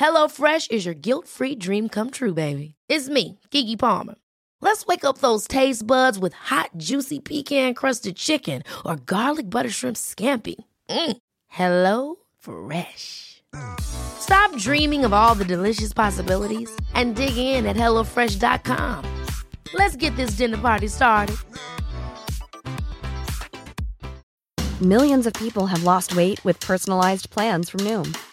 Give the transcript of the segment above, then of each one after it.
HelloFresh is your guilt-free dream come true, baby. It's me, Gigi Palmer. Let's wake up those taste buds with hot, juicy pecan-crusted chicken or garlic butter shrimp scampi. Mm. Hello Fresh. Stop dreaming of all the delicious possibilities and dig in at HelloFresh.com. Let's get this dinner party started. Millions of people have lost weight with personalized plans from Noom,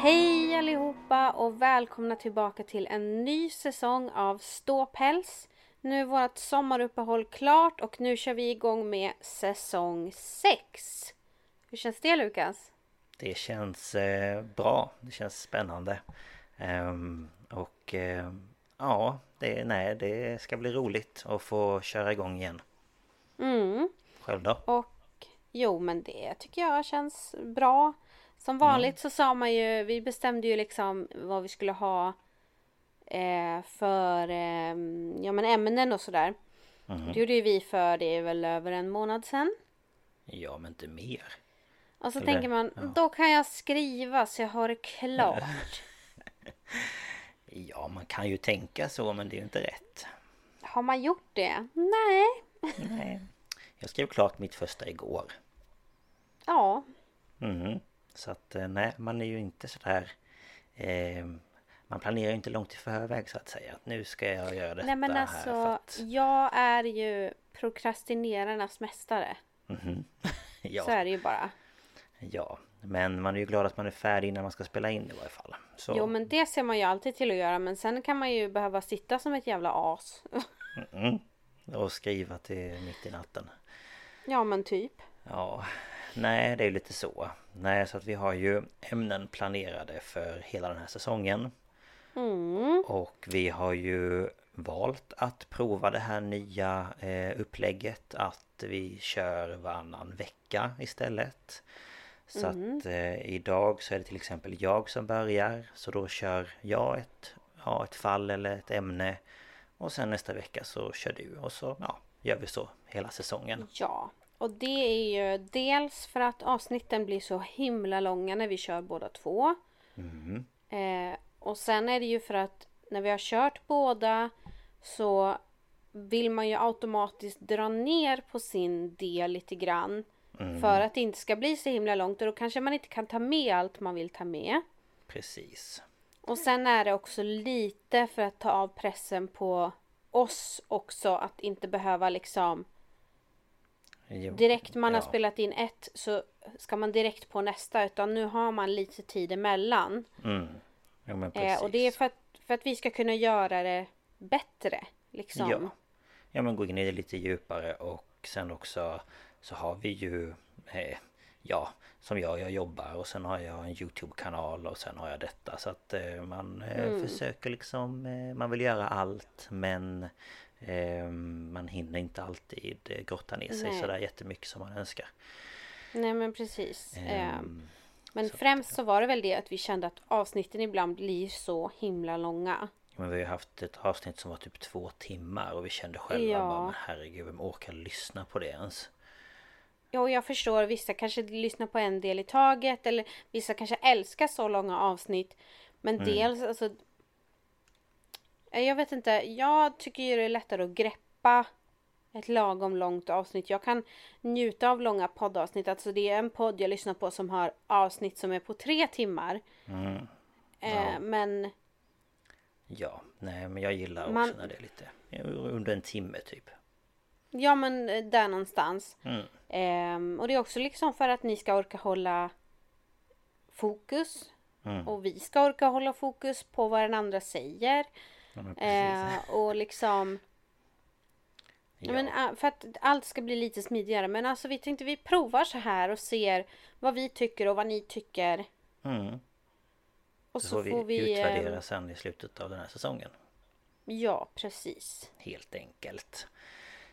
Hej allihopa och välkomna tillbaka till en ny säsong av Ståpäls. Nu är vårt sommaruppehåll klart och nu kör vi igång med säsong 6. Hur känns det Lukas? Det känns eh, bra, det känns spännande. Ehm, och eh, ja, det, nej, det ska bli roligt att få köra igång igen. Mm. Själv då? Och jo men det tycker jag känns bra. Som vanligt så sa man ju, vi bestämde ju liksom vad vi skulle ha eh, för eh, ja, men ämnen och sådär. Det gjorde ju vi för det är väl över en månad sedan. Ja, men inte mer. Och så Eller, tänker man, ja. då kan jag skriva så jag har det klart. Ja, man kan ju tänka så, men det är ju inte rätt. Har man gjort det? Nej. Nej. Jag skrev klart mitt första igår. Ja. Mhm. Så att eh, nej, man är ju inte sådär... Eh, man planerar ju inte långt i förväg så att säga. Att nu ska jag göra detta Nej men här alltså, för att... jag är ju prokrastinerarnas mästare. Mhm. ja. Så är det ju bara. Ja, men man är ju glad att man är färdig innan man ska spela in i varje fall. Så, Jo men det ser man ju alltid till att göra men sen kan man ju behöva sitta som ett jävla as. mm, och skriva till mitt i natten. ja men typ. Ja, nej det är lite så. Nej, så att vi har ju ämnen planerade för hela den här säsongen. Mm. Och vi har ju valt att prova det här nya eh, upplägget att vi kör varannan vecka istället. Så att eh, idag så är det till exempel jag som börjar så då kör jag ett, ja, ett fall eller ett ämne Och sen nästa vecka så kör du och så ja, gör vi så hela säsongen. Ja, och det är ju dels för att avsnitten blir så himla långa när vi kör båda två. Mm. Eh, och sen är det ju för att när vi har kört båda så vill man ju automatiskt dra ner på sin del lite grann. För att det inte ska bli så himla långt och då kanske man inte kan ta med allt man vill ta med. Precis. Och sen är det också lite för att ta av pressen på oss också att inte behöva liksom Jo, Direkt man har ja. spelat in ett så ska man direkt på nästa utan nu har man lite tid emellan. Mm. Jo, men precis. Eh, och det är för att, för att vi ska kunna göra det bättre. Liksom. Ja. ja men gå in i det lite djupare och sen också så har vi ju eh, Ja som jag, jag jobbar och sen har jag en Youtube-kanal och sen har jag detta så att eh, man eh, Mm. försöker liksom eh, Man vill göra allt men Man hinner inte alltid eh, grotta ner sig Nej. sådär jättemycket som man önskar. Nej men precis. Ehm, men så främst så var det väl det att vi kände att avsnitten ibland blir så himla långa. Men vi har haft ett avsnitt som var typ två timmar och vi kände själva Ja. bara men herregud vem orkar lyssna på det ens? Ja, jag förstår. Vissa kanske lyssnar på en del i taget eller vissa kanske älskar så långa avsnitt. Men Mm. dels alltså. Eh, Jag vet inte. Jag tycker ju det är lättare att greppa ett lagom långt avsnitt. Jag kan njuta av långa poddavsnitt. Alltså det är en podd jag lyssnar på som har avsnitt som är på tre timmar. Mm. Eh, men Ja, nej men jag gillar också Man- när det är lite under en timme typ. ja, men eh, där någonstans. Mm. Ehm, och det är också liksom för att ni ska orka hålla fokus. Mm. Och vi ska orka hålla fokus på vad den andra säger. Eh, och liksom... Ja. Men, eh, för att allt ska bli lite smidigare. Men alltså vi tänkte vi provar så här och ser vad vi tycker och vad ni tycker. Mm. Och Så så får får vi vi... eh, utvärdera sen i slutet av den här säsongen. Ja, precis. Helt enkelt.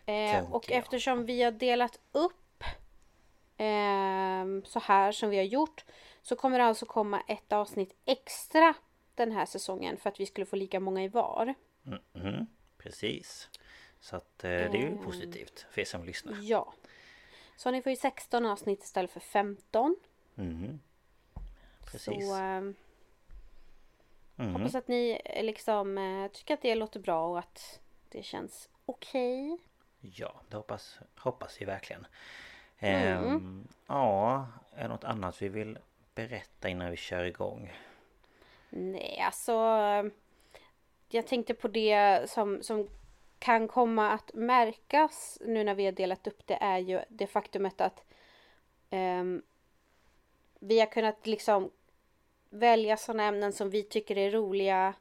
Eh, och jag. eftersom vi har delat upp ehm, så här som vi har gjort så kommer det alltså komma ett avsnitt extra den här säsongen för att vi skulle få lika många i var. Mhm, Precis. Så att eh, det är ju Mm. positivt för er som lyssnar. Ja. Så ni får ju 16 avsnitt istället för 15. Mhm. Precis. Så Mhm. hoppas att ni eh, liksom eh, tycker att det låter bra och att det känns okej. Ja, det hoppas, hoppas vi verkligen. Mm. Ehm, ja, är det något annat vi vill berätta innan vi kör igång? Nej, alltså. Jag tänkte på det som, som kan komma att märkas nu när vi har delat upp det är ju det faktumet att ehm, vi har kunnat liksom välja sådana ämnen som vi tycker är roliga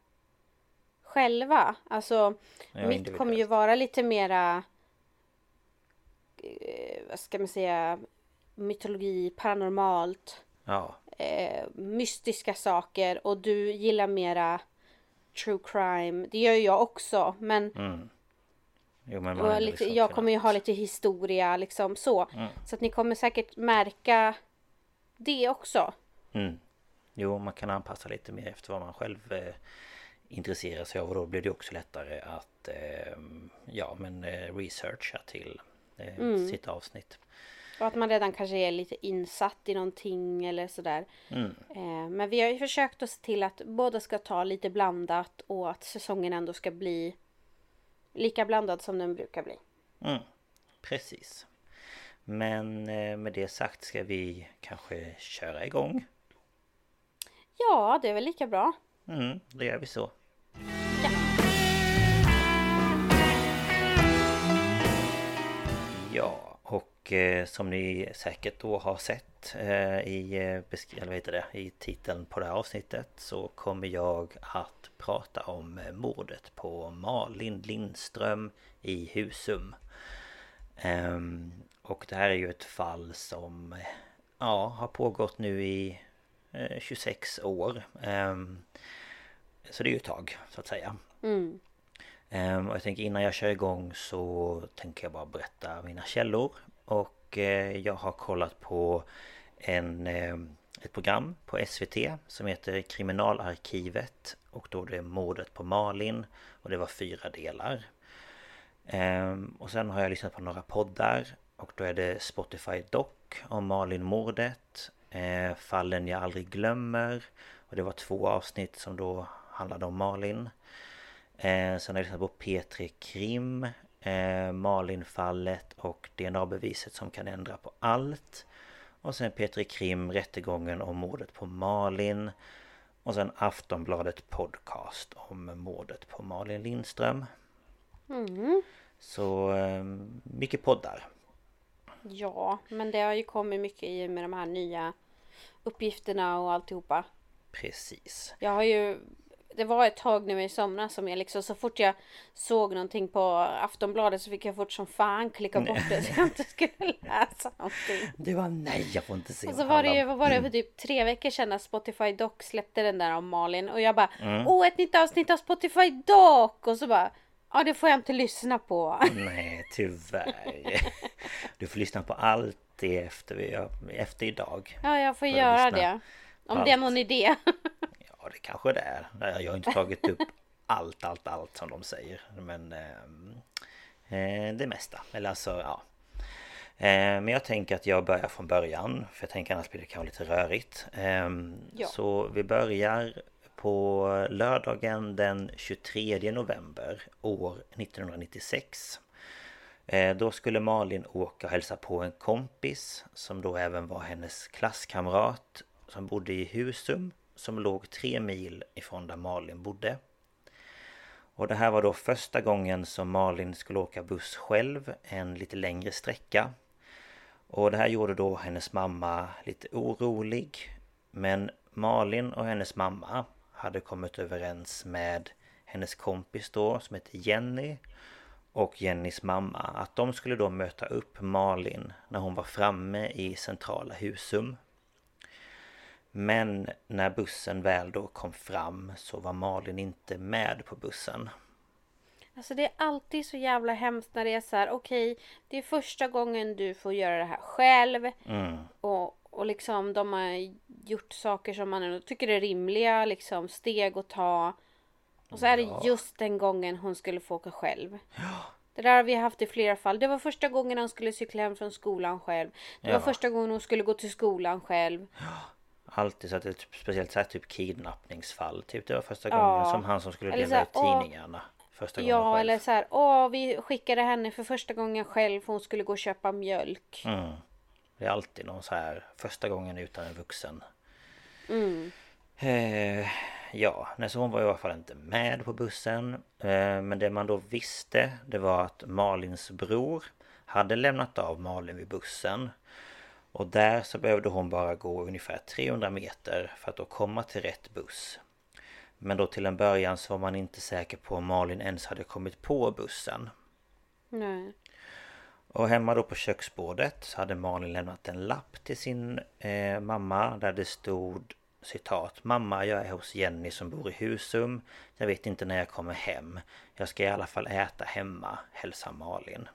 själva. Alltså Ja, mitt kommer ju vara lite mera eh, vad ska man säga mytologi, paranormalt Ja, eh, mystiska saker och du gillar mera true crime. Det gör ju jag också men mm. Jo men och lite, liksom jag kommer ju ha lite historia liksom så. Mm. Så att ni kommer säkert märka det också. Mm. Jo, man kan anpassa lite mer efter vad man själv eh, intresserar sig av och då blir det också lättare att eh, ja men eh, researcha till eh, Mm. sitt avsnitt. Och att man redan kanske är lite insatt i någonting eller sådär. Mm. Eh, men vi har ju försökt att se till att båda ska ta lite blandat och att säsongen ändå ska bli lika blandad som den brukar bli. Mm. Precis. Men eh, med det sagt ska vi kanske köra igång. Ja, det är väl lika bra. Mm, då gör vi så. Och eh, som ni säkert då har sett eh, i, eh, eller vad heter det, i titeln på det här avsnittet så kommer jag att prata om mordet på Malin Lindström i Husum. Ehm, och det här är ju ett fall som ja, har pågått nu i eh, 26 år. Ehm, så det är ju ett tag så att säga. Mm. Ehm, och jag tänker innan jag kör igång så tänker jag bara berätta mina källor. Och eh, jag har kollat på en, eh, ett program på SVT som heter Kriminalarkivet. Och då är det mordet på Malin. Och det var fyra delar. Ehm, och sen har jag lyssnat på några poddar. Och då är det Spotify Doc om Malin-mordet. Eh, Fallen jag aldrig glömmer. Och det var två avsnitt som då handlade om Malin. Eh, sen har jag lyssnat på P3 Krim, eh, Malinfallet och DNA-beviset som kan ändra på allt. Och sen P3 Krim, rättegången om mordet på Malin. Och sen Aftonbladet Podcast om mordet på Malin Lindström. Mm. Så eh, mycket poddar. Ja, men det har ju kommit mycket i med de här nya uppgifterna och alltihopa. Precis. Jag har ju det var ett tag nu i somras som jag liksom så fort jag såg någonting på Aftonbladet så fick jag fort som fan klicka bort det så jag inte skulle läsa någonting. Det var nej, jag får inte se Och så var det ju, vad var det för typ tre veckor sedan när Spotify Doc släppte den där om Malin och jag bara Mm. Åh ett nytt avsnitt av Spotify Doc och så bara Ja det får jag inte lyssna på. Nej, tyvärr. Du får lyssna på allt det efter, vi, efter idag. Ja jag får Får göra lyssna det. Om på det är allt. någon idé. Ja, det kanske det är. Jag har inte tagit upp allt, allt, allt som de säger. Men ehm, eh, det mesta. Eller alltså, ja. Eh, men jag tänker att jag börjar från början för jag tänker annars blir det kanske lite rörigt. Ehm, Ja. Så vi börjar på lördagen den 23 november år 1996. Eh, Då skulle Malin åka och hälsa på en kompis som då även var hennes klasskamrat som bodde i Husum som låg tre mil ifrån där Malin bodde. Och det här var då första gången som Malin skulle åka buss själv en lite längre sträcka. Och det här gjorde då hennes mamma lite orolig. Men Malin och hennes mamma hade kommit överens med hennes kompis då som heter Jenny och Jennys mamma att de skulle då möta upp Malin när hon var framme i centrala Husum. Men när bussen väl då kom fram så var Malin inte med på bussen. Alltså det är alltid så jävla hemskt när det är så här, okej, det är första gången du får göra det här själv. Mm, Och, och liksom de har gjort saker som man ändå tycker är rimliga, liksom steg att ta. Och så är Ja. det just den gången hon skulle få åka själv. Det där har vi haft i flera fall. Det var första gången hon skulle cykla hem från skolan själv. Det var Ja. första gången hon skulle gå till skolan själv. Alltid så att det är typ, speciellt så här typ kidnappningsfall. Typ det var första Ja. gången som han som skulle Eller dela ut tidningarna. Första gången Ja, själv. eller så här, åh, vi skickade henne för första gången själv för hon skulle gå och köpa mjölk. Mm. Det är alltid någon så här första gången utan en vuxen. Mm. Eh, ja, nej, så hon var i alla fall inte med på bussen. Eh, men det man då visste det var att Malins bror hade lämnat av Malin vid bussen. Och där så behövde hon bara gå ungefär 300 meter för att då komma till rätt buss. Men då till en början så var man inte säker på om Malin ens hade kommit på bussen. Nej. Och hemma då på köksbordet så hade Malin lämnat en lapp till sin eh, mamma där det stod citat Mamma jag är hos Jenny som bor i Husum Jag vet inte när jag kommer hem Jag ska i alla fall äta hemma Hälsa Malin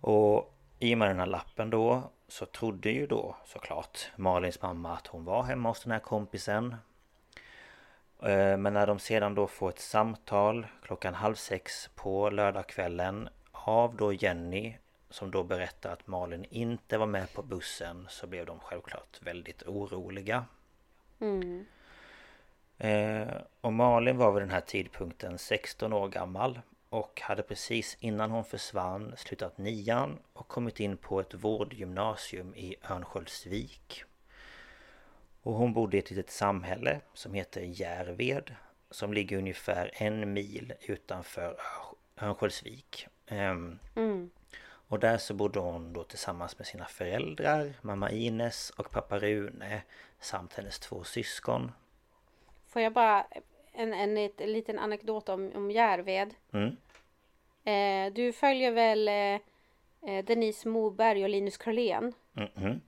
Och i och med den här lappen då så trodde ju då såklart Malins mamma att hon var hemma hos den här kompisen Eh, Men när de sedan då får ett samtal klockan halv sex på lördagskvällen av då Jenny som då berättar att Malin inte var med på bussen så blev de självklart väldigt oroliga. Mm. Eh, och Malin var vid den här tidpunkten 16 år gammal och hade precis innan hon försvann slutat nian och kommit in på ett vårdgymnasium i Örnsköldsvik. Och hon bodde i ett litet samhälle som heter Järved som ligger ungefär en mil utanför Örn- Örnsköldsvik. Ehm, Mm. och där så bodde hon då tillsammans med sina föräldrar, mamma Ines och pappa Rune samt hennes två syskon. Får jag bara en, en, lit- en liten anekdot om, om Järved. Mm. Eh, du följer väl eh, eh, Denise Moberg och Linus Karlén? Mhm.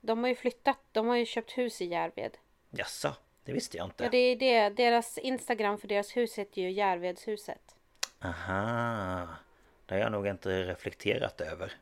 De har ju flyttat, de har ju köpt hus i Järved. Jaså, det visste jag inte. Ja, det är det. Deras Instagram för deras hus heter ju Järvedshuset. Aha, det har jag nog inte reflekterat över.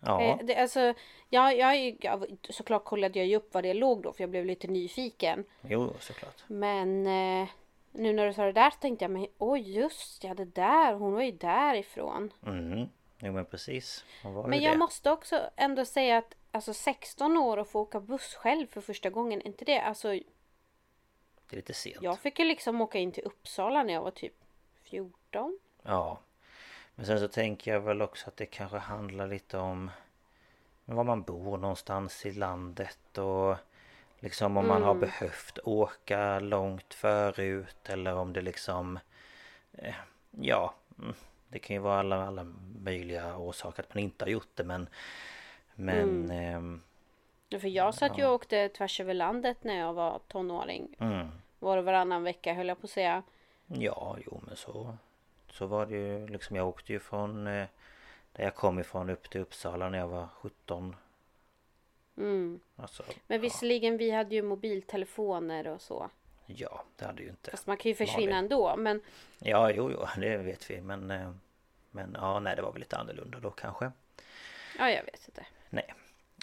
Ja, Eh, det, alltså, ja, jag, jag, såklart kollade jag ju upp var det låg då för jag blev lite nyfiken. jo såklart. Men eh, nu när du sa det där så tänkte jag, men oj just ja det där, hon var ju därifrån. Mm. Jo men precis. Men jag det. måste också ändå säga att alltså 16 år och få åka buss själv för första gången, inte det? Alltså Det är lite sent. jag fick ju liksom åka in till Uppsala när jag var typ 14. Ja. Men sen så tänker jag väl också att det kanske handlar lite om var man bor någonstans i landet och liksom om man har Mm. behövt åka långt förut eller om det liksom eh, Ja mm, Det kan ju vara alla, alla möjliga orsaker att man inte har gjort det men Men ehm, Ja, För jag satt ju och åkte tvärs över landet när jag var tonåring. mm, Var och varannan vecka höll jag på att säga. Ja, jo men så Så var det ju liksom Jag åkte ju från eh, Där jag kom ifrån upp till Uppsala när jag var 17 Mm. Alltså Men visserligen vi hade ju mobiltelefoner och så. Ja, det hade ju inte Fast man kan ju försvinna Malin. ändå. Men Ja, jo, jo, det vet vi men eh, Men ja, nej det var väl lite annorlunda då kanske ja, jag vet inte. Nej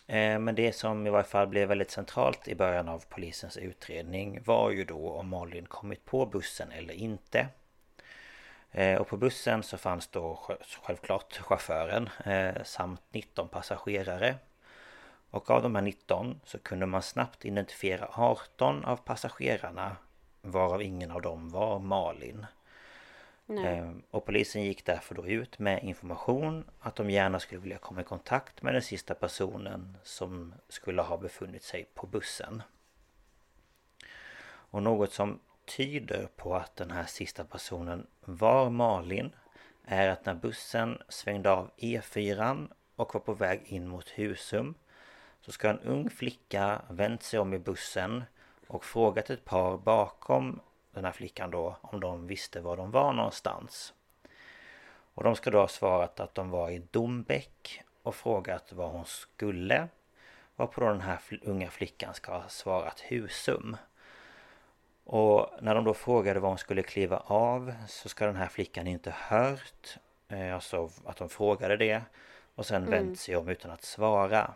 Eh, Men det som i varje fall blev väldigt centralt i början av polisens utredning var ju då om Malin kommit på bussen eller inte. Eh, och på bussen så fanns då självklart chauffören eh, samt 19 passagerare. Och av de här 19 så kunde man snabbt identifiera 18 av passagerarna varav ingen av dem var Malin. Eh, och polisen gick därför då ut med information att de gärna skulle vilja komma i kontakt med den sista personen som skulle ha befunnit sig på bussen. Och något som tyder på att den här sista personen var Malin är att när bussen svängde av E4 och var på väg in mot Husum så ska en ung flicka vänt sig om i bussen och frågat ett par bakom den här flickan då om de visste var de var någonstans. Och de ska då ha svarat att de var i Dombäck och frågat vad hon skulle. Varpå då den här unga flickan ska ha svarat Husum. Och när de då frågade var hon skulle kliva av så ska den här flickan inte hört Alltså att de frågade det Och sen mm. vänt sig om utan att svara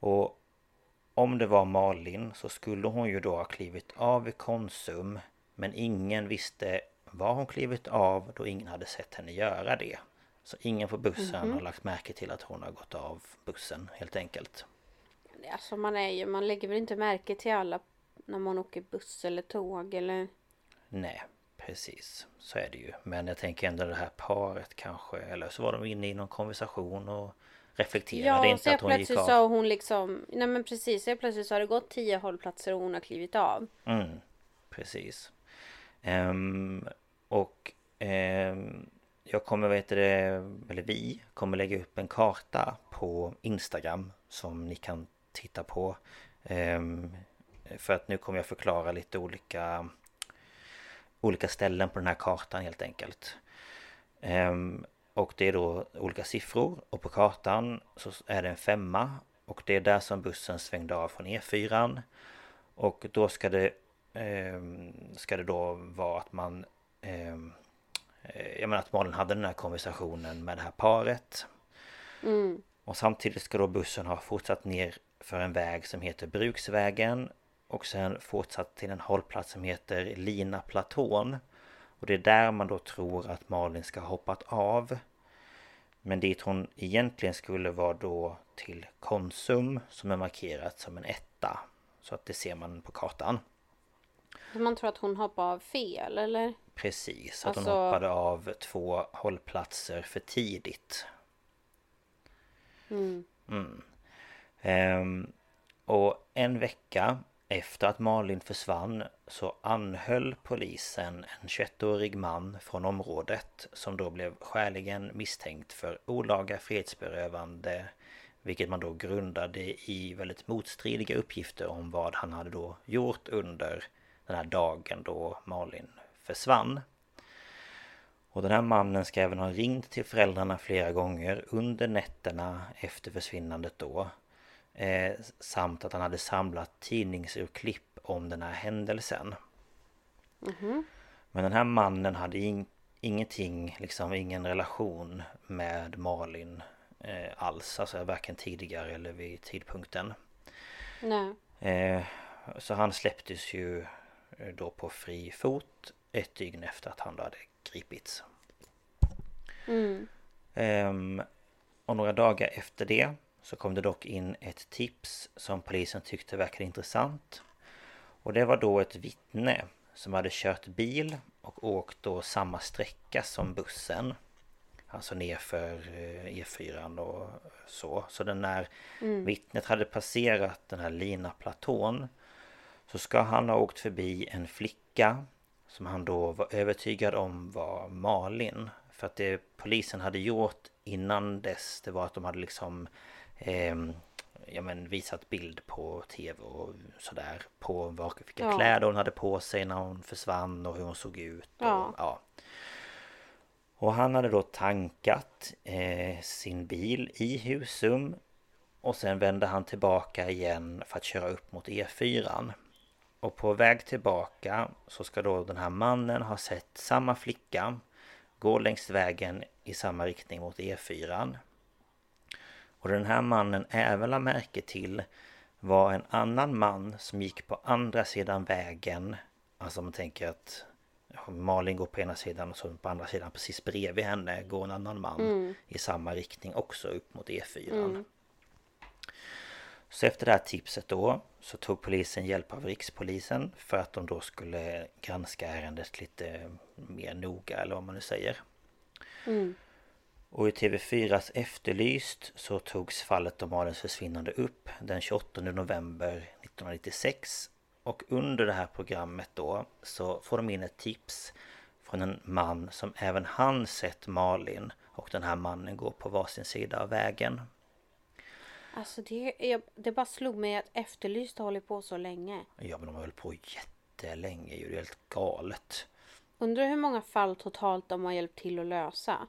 Och om det var Malin så skulle hon ju då ha klivit av i Konsum Men ingen visste var hon klivit av då ingen hade sett henne göra det Så ingen på bussen mm -hmm. har lagt märke till att hon har gått av bussen helt enkelt Alltså man är ju, man lägger väl inte märke till alla när man åker buss eller tåg eller? Nej, precis. Så är det ju. Men jag tänker ändå det här paret kanske, eller så var de inne i någon konversation och reflekterade ja, inte att hon gick av. Ja, sa hon liksom, nej men precis, så plötsligt så har det gått tio hållplatser och hon har klivit av. Mm, precis. Um, och um, jag kommer, vet det, eller vi kommer lägga upp en karta på Instagram som ni kan titta på. Um, för att nu kommer jag förklara lite olika Olika ställen på den här kartan helt enkelt. Ehm, Och det är då olika siffror. Och på kartan så är det en femma. Och det är där som bussen svängde av från E4 Och då ska det ehm, Ska det då vara att man ehm, eh, Jag menar att Malin hade den här konversationen med det här paret. Mm. Och samtidigt ska då bussen ha fortsatt ner för en väg som heter Bruksvägen och sen fortsatt till en hållplats som heter Lina platån. Och det är där man då tror att Malin ska ha hoppat av. Men dit hon egentligen skulle vara då till Konsum som är markerat som en etta. Så att det ser man på kartan. Man tror att hon hoppade av fel eller? Precis, att alltså... hon hoppade av två hållplatser för tidigt. Mm. Mm. Ehm, och en vecka efter att Malin försvann så anhöll polisen en 21-årig man från området som då blev skäligen misstänkt för olaga frihetsberövande vilket man då grundade i väldigt motstridiga uppgifter om vad han hade då gjort under den här dagen då Malin försvann. Och den här mannen ska även ha ringt till föräldrarna flera gånger under nätterna efter försvinnandet då Eh, samt att han hade samlat tidningsurklipp om den här händelsen. Mm -hmm. Men den här mannen hade in, ingenting, liksom ingen relation med Malin eh, alls. Alltså varken tidigare eller vid tidpunkten. Nej. Eh, så han släpptes ju eh, då på fri fot ett dygn efter att han då hade gripits. Mm. Eh, och några dagar efter det så kom det dock in ett tips som polisen tyckte verkade intressant. Och det var då ett vittne som hade kört bil och åkt då samma sträcka som bussen. Alltså nerför E4 eh, e och så. Så den när mm. vittnet hade passerat den här Lina-platån så ska han ha åkt förbi en flicka som han då var övertygad om var Malin. För att det polisen hade gjort innan dess det var att de hade liksom eh, ja, men visat bild på tv och sådär på vad, vilka ja. kläder hon hade på sig när hon försvann och hur hon såg ut. Och, ja. ja. Och han hade då tankat eh, sin bil i Husum och sen vände han tillbaka igen för att köra upp mot E4. Och på väg tillbaka så ska då den här mannen ha sett samma flicka gå längs vägen i samma riktning mot E4. Och den här mannen även la märke till var en annan man som gick på andra sidan vägen. Alltså man tänker att Malin går på ena sidan och så på andra sidan precis bredvid henne går en annan man Mm. i samma riktning också upp mot E4. Så efter det här tipset då så tog polisen hjälp av Rikspolisen för att de då skulle granska ärendet lite mer noga eller vad man nu säger. Och i TV4s Efterlyst så togs fallet om Malins försvinnande upp den 28 november 1996. Och under det här programmet då så får de in ett tips från en man som även han sett Malin och den här mannen går på varsin sida av vägen. Alltså det, jag, det bara slog mig att Efterlyst har hållit på så länge. Ja men de har hållit på jättelänge ju, det är helt galet. Undrar hur många fall totalt de har hjälpt till att lösa.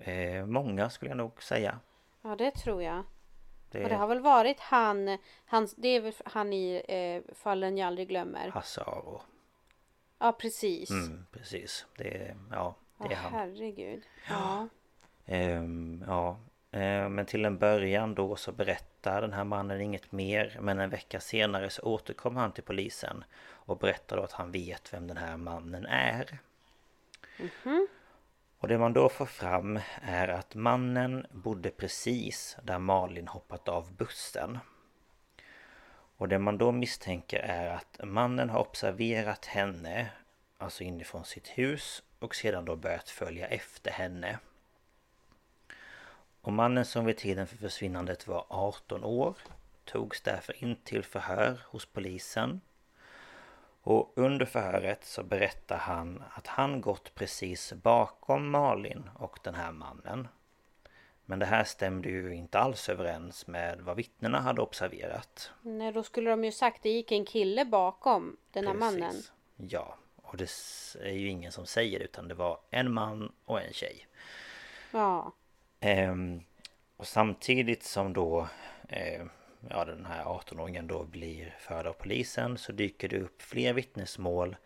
Eh, många skulle jag nog säga. Ja det tror jag. Det Och det har är väl varit han, han det är väl han i eh, Fallen jag aldrig glömmer. Hasse Aro. Ja precis. Mm, precis. Det är, ja, det är Ja, han. herregud. Ja. Ja, Ehm, men till en början då så berättar den här mannen inget mer. Men en vecka senare så återkommer han till polisen och berättar då att han vet vem den här mannen är. Och det man då får fram är att mannen bodde precis där Malin hoppat av bussen. Och det man då misstänker är att mannen har observerat henne, alltså inifrån sitt hus och sedan då börjat följa efter henne. Och mannen som vid tiden för försvinnandet var 18 år togs därför in till förhör hos polisen. Och under förhöret så berättar han att han gått precis bakom Malin och den här mannen. Men det här stämde ju inte alls överens med vad vittnena hade observerat. Nej då skulle de ju sagt det gick en kille bakom den här Precis. mannen. Ja, och det är ju ingen som säger det utan det var en man och en tjej. Ja. Ehm, och samtidigt som då eh, ja, den här 18-åringen då blir förd av polisen så dyker det upp fler vittnesmål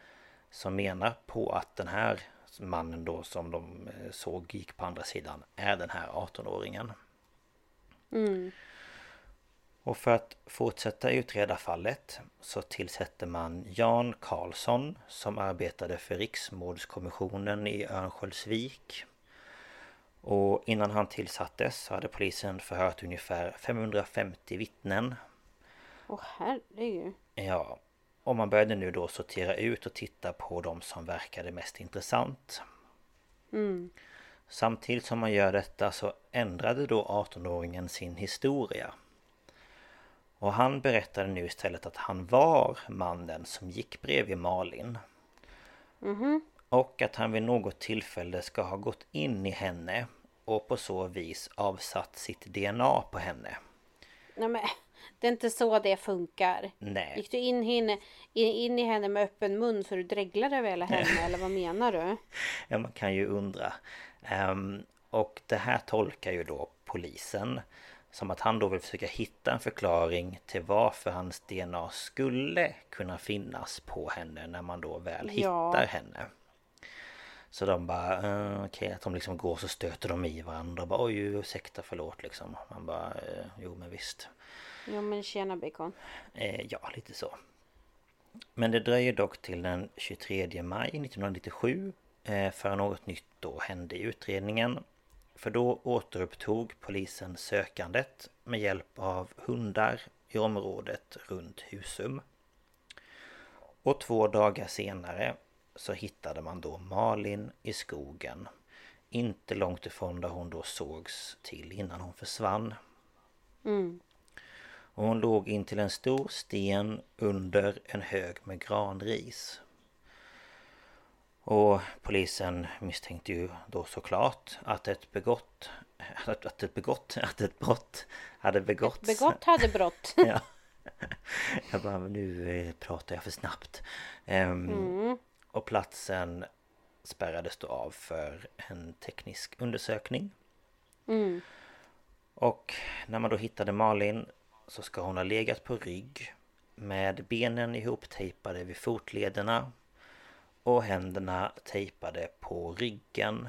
som menar på att den här mannen då som de eh, såg gick på andra sidan är den här 18-åringen. Och för att fortsätta utreda fallet så tillsätter man Jan Karlsson som arbetade för Riksmordskommissionen i Örnsköldsvik. Och innan han tillsattes så hade polisen förhört ungefär 550 vittnen. Åh herregud. Ja, och man började nu då sortera ut och titta på de som verkade mest intressant. Samtidigt som man gör detta så ändrade då 18-åringen sin historia. Och han berättade nu istället att han var mannen som gick bredvid Malin. Och att han vid något tillfälle ska ha gått in i henne och på så vis avsatt sitt DNA på henne. Nej men det är inte så det funkar. Nej. Gick du in, henne, in, in i henne med öppen mun så du dreglade över hela henne eller vad menar du? Ja, man kan ju undra. Ehm, och det här tolkar ju då polisen som att han då vill försöka hitta en förklaring till varför hans DNA skulle kunna finnas på henne när man då väl Ja. hittar henne. Så de bara, uh, okej att de liksom går så stöter de i varandra och bara oj ursäkta förlåt liksom. Man bara, eh, jo men visst. Jo men tjena bacon. Eh, ja, lite så. Men det dröjer dock till den 23 maj 1997 eh, för något nytt då hände i utredningen. För då återupptog polisen sökandet med hjälp av hundar i området runt Husum. Och två dagar senare så hittade man då Malin i skogen. Inte långt ifrån där hon då sågs till innan hon försvann. Och hon låg in till en stor sten under en hög med granris. Och polisen misstänkte ju då såklart att ett begått... Att, att ett begått... Att ett brott hade begåtts. Begått hade brott. Ja. Jag bara, nu eh, pratar jag för snabbt. Ehm, Och platsen spärrades då av för en teknisk undersökning. Och när man då hittade Malin så ska hon ha legat på rygg med benen ihoptejpade vid fotlederna och händerna tejpade på ryggen.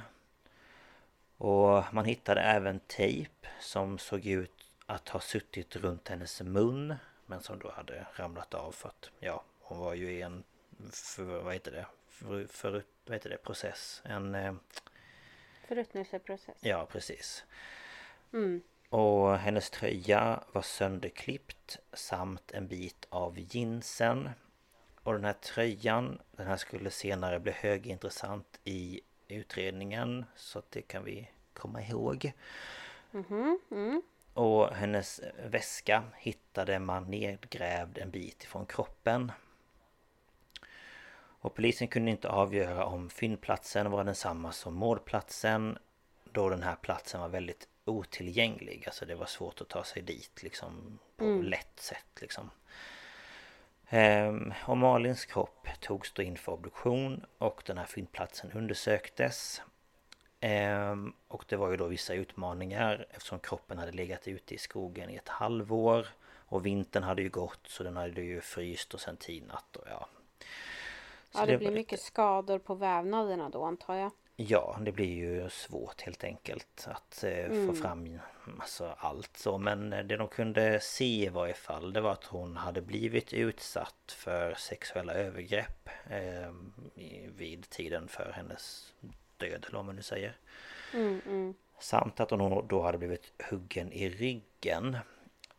Och man hittade även tejp som såg ut att ha suttit runt hennes mun men som då hade ramlat av för att ja, hon var ju i en för, vad heter det? För, för, vad heter det, process. En... Eh, Förruttnelseprocess. Ja, precis. Mm. Och hennes tröja var sönderklippt samt en bit av jeansen. Och den här tröjan, den här skulle senare bli högintressant i utredningen. Så det kan vi komma ihåg. Mhm, mm. Och hennes väska hittade man nedgrävd en bit ifrån kroppen. Och polisen kunde inte avgöra om fyndplatsen var densamma som mordplatsen Då den här platsen var väldigt otillgänglig. Alltså det var svårt att ta sig dit liksom på Mm. lätt sätt liksom. Ehm, och Malins kropp togs då in för obduktion och den här fyndplatsen undersöktes. Ehm, och det var ju då vissa utmaningar eftersom kroppen hade legat ute i skogen i ett halvår. Och vintern hade ju gått så den hade ju fryst och sen tinat och ja. Så Ja, det, blir var- mycket skador på vävnaderna då antar jag. Ja, det blir ju svårt helt enkelt att eh, Mm. få fram alltså, allt så. Men eh, det de kunde se i varje fall det var att hon hade blivit utsatt för sexuella övergrepp eh, vid tiden för hennes död eller vad man nu säger. Mm, mm. Samt att hon då hade blivit huggen i ryggen.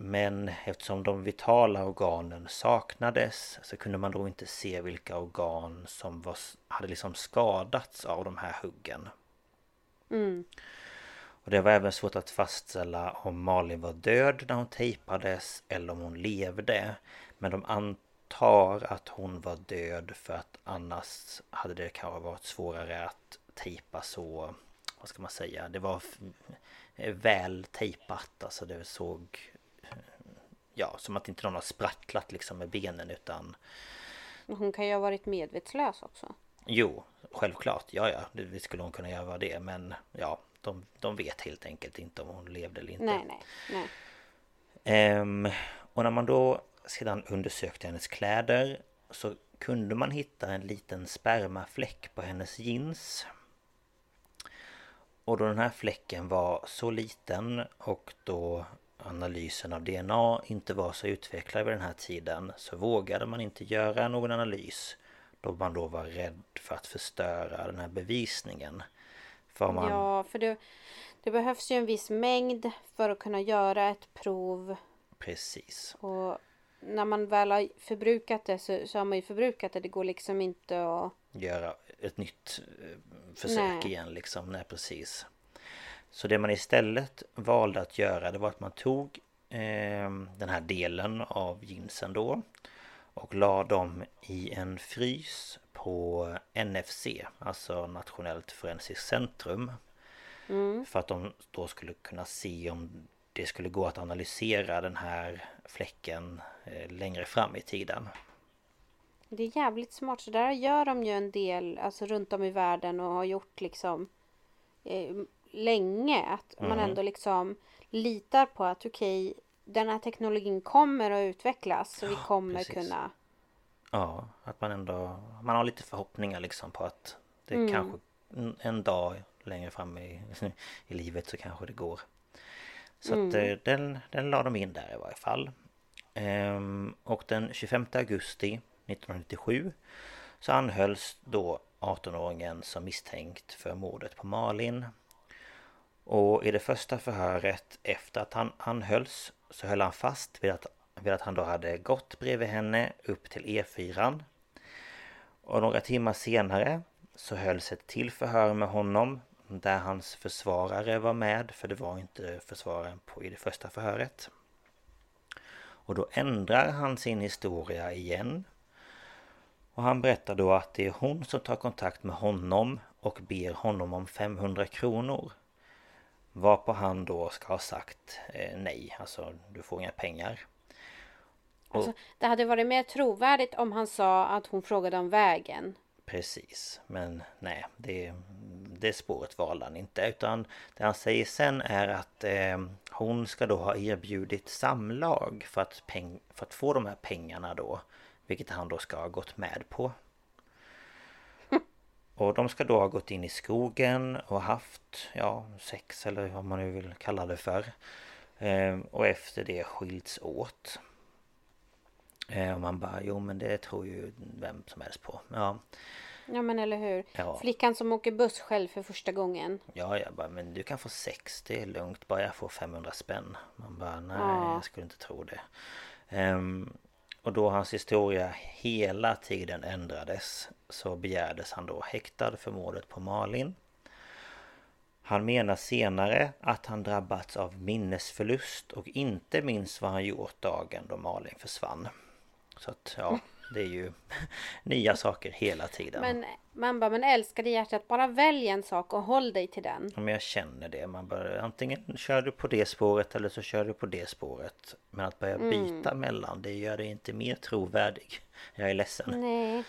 Men eftersom de vitala organen saknades så kunde man då inte se vilka organ som var, hade liksom skadats av de här huggen. Mm. Och det var även svårt att fastställa om Malin var död när hon tejpades eller om hon levde. Men de antar att hon var död för att annars hade det kanske varit svårare att tejpa så... Vad ska man säga? Det var väl tejpat. Alltså det såg... Ja, som att inte någon har sprattlat liksom med benen utan... Hon kan ju ha varit medvetslös också. Jo, självklart. Ja, ja. Det det skulle hon kunna göra det. Men ja, de, de vet helt enkelt inte om hon levde eller inte. Nej, nej, nej. Ehm, och när man då sedan undersökte hennes kläder så kunde man hitta en liten spermafläck på hennes jeans. Och då den här fläcken var så liten och då analysen av DNA inte var så utvecklad vid den här tiden så vågade man inte göra någon analys då man då var rädd för att förstöra den här bevisningen. För man... Ja, för det, det behövs ju en viss mängd för att kunna göra ett prov. Precis. Och när man väl har förbrukat det så, så har man ju förbrukat det. Det går liksom inte att... göra ett nytt eh, försök Nej. igen liksom. Nej precis. Så det man istället valde att göra det var att man tog eh, den här delen av jeansen då och la dem i en frys på NFC, alltså Nationellt Forensiskt Centrum. För att de då skulle kunna se om det skulle gå att analysera den här fläcken eh, längre fram i tiden. Det är jävligt smart. Så där gör de ju en del alltså runt om i världen och har gjort liksom eh, länge. Att man Mm. ändå liksom litar på att okej, den här teknologin kommer att utvecklas. Så vi kommer precis. kunna... Ja, att man ändå Man har lite förhoppningar liksom på att Det Mm. kanske en- dag längre fram i, i livet så kanske det går Så att Mm. eh, den, den la de in där i varje fall ehm, Och den 25 augusti 1997 Så anhölls då 18-åringen som misstänkt för mordet på Malin och i det första förhöret efter att han anhölls så höll han fast vid att, vid att han då hade gått bredvid henne upp till E4. Och några timmar senare så hölls ett till förhör med honom där hans försvarare var med för det var inte försvararen på i det första förhöret. Och då ändrar han sin historia igen. Och han berättar då att det är hon som tar kontakt med honom och ber honom om 500 kronor. Varpå han då ska ha sagt eh, nej, alltså du får inga pengar. Och, Alltså, det hade varit mer trovärdigt om han sa att hon frågade om vägen. Precis, men nej, det, det spåret valde han inte. Utan det han säger sen är att eh, hon ska då ha erbjudit samlag för att, peng, för att få de här pengarna då. Vilket han då ska ha gått med på. Och de ska då ha gått in i skogen och haft, ja, sex eller vad man nu vill kalla det för. Eh, och efter det skilts åt. Eh, och man bara, jo men det tror ju vem som helst på. Ja. Ja men eller hur. Ja. Flickan som åker buss själv för första gången. Ja, jag bara, men du kan få sex, det är lugnt, bara jag får 500 spänn. Man bara, nej, Ja. jag skulle inte tro det. Ehm, och då hans historia hela tiden ändrades så begärdes han då häktad för mordet på Malin. Han menar senare att han drabbats av minnesförlust och inte minns vad han gjort dagen då Malin försvann. Så att ja, det är ju nya saker hela tiden. Men man bara, men älskade hjärtat, bara välj en sak och håll dig till den. Ja, men jag känner det. Man bör, antingen kör du på det spåret eller så kör du på det spåret. Men att börja byta mellan det gör det inte mer trovärdig. Jag är ledsen. Nej.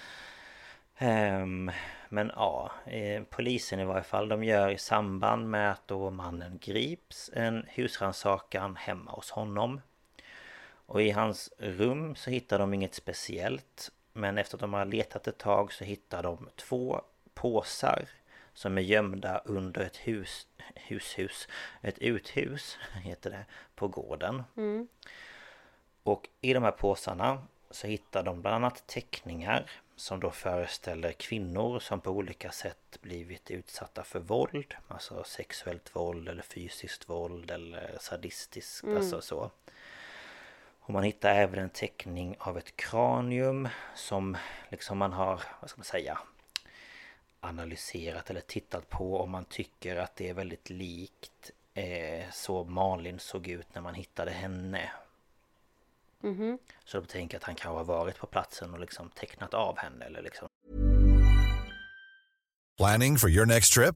Ehm, men ja, eh, polisen i varje fall. De gör i samband med att då mannen grips en husrannsakan hemma hos honom. Och i hans rum så hittar de inget speciellt. Men efter att de har letat ett tag så hittar de två påsar som är gömda under ett hus, hushus, ett uthus heter det, på gården. Och i de här påsarna så hittar de bland annat teckningar som då föreställer kvinnor som på olika sätt blivit utsatta för våld. Alltså sexuellt våld eller fysiskt våld eller sadistiskt, alltså så. Och man hittar även en teckning av ett kranium som liksom man har, vad ska man säga, analyserat eller tittat på om man tycker att det är väldigt likt eh, så Malin såg ut när man hittade henne. Så då tänker jag att han kanske har varit på platsen och liksom tecknat av henne eller liksom Planning for your next trip?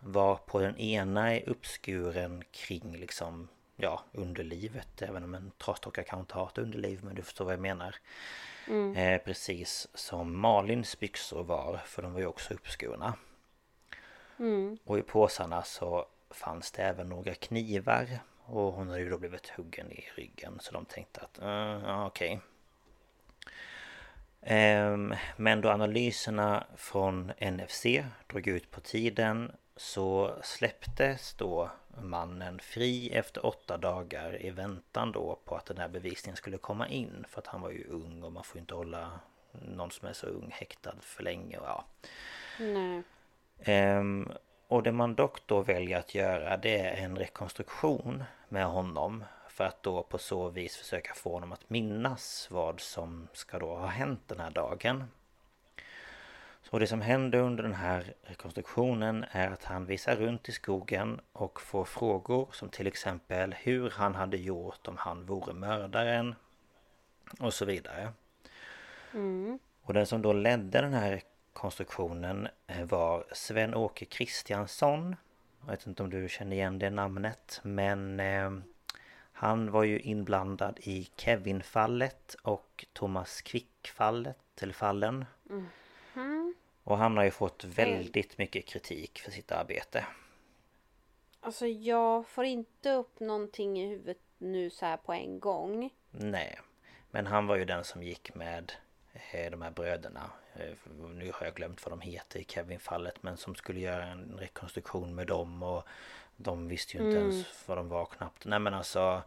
Var på den ena är uppskuren kring liksom Ja underlivet Även om en trasdocka kan inte ha ett underliv Men du förstår vad jag menar. Eh, Precis som Malins byxor var För de var ju också uppskurna. Och i påsarna så fanns det även några knivar Och hon hade ju då blivit huggen i ryggen Så de tänkte att uh, ja, okej. Ehm, Men då analyserna från NFC drog ut på tiden så släpptes då mannen fri efter åtta dagar i väntan då på att den här bevisningen skulle komma in. För att han var ju ung och man får inte hålla någon som är så ung häktad för länge. Och ja. Nej. Ehm, och det man dock då väljer att göra det är en rekonstruktion med honom för att då på så vis försöka få honom att minnas vad som ska då ha hänt den här dagen. Så det som händer under den här rekonstruktionen är att han visar runt i skogen och får frågor som till exempel hur han hade gjort om han vore mördaren och så vidare. Och den som då ledde den här konstruktionen eh, var Sven-Åke Kristiansson. Jag vet inte om du känner igen det namnet men eh, han var ju inblandad i Kevin-fallet och Thomas Quick-fallet, eller fallen. Och han har ju fått väldigt mycket kritik för sitt arbete. Alltså jag får inte upp någonting i huvudet nu så här på en gång. Nej. Men han var ju den som gick med eh, de här bröderna. Eh, Nu har jag glömt vad de heter i Kevin-fallet. Men som skulle göra en rekonstruktion med dem. Och de visste ju inte ens vad de var knappt. Nej men alltså.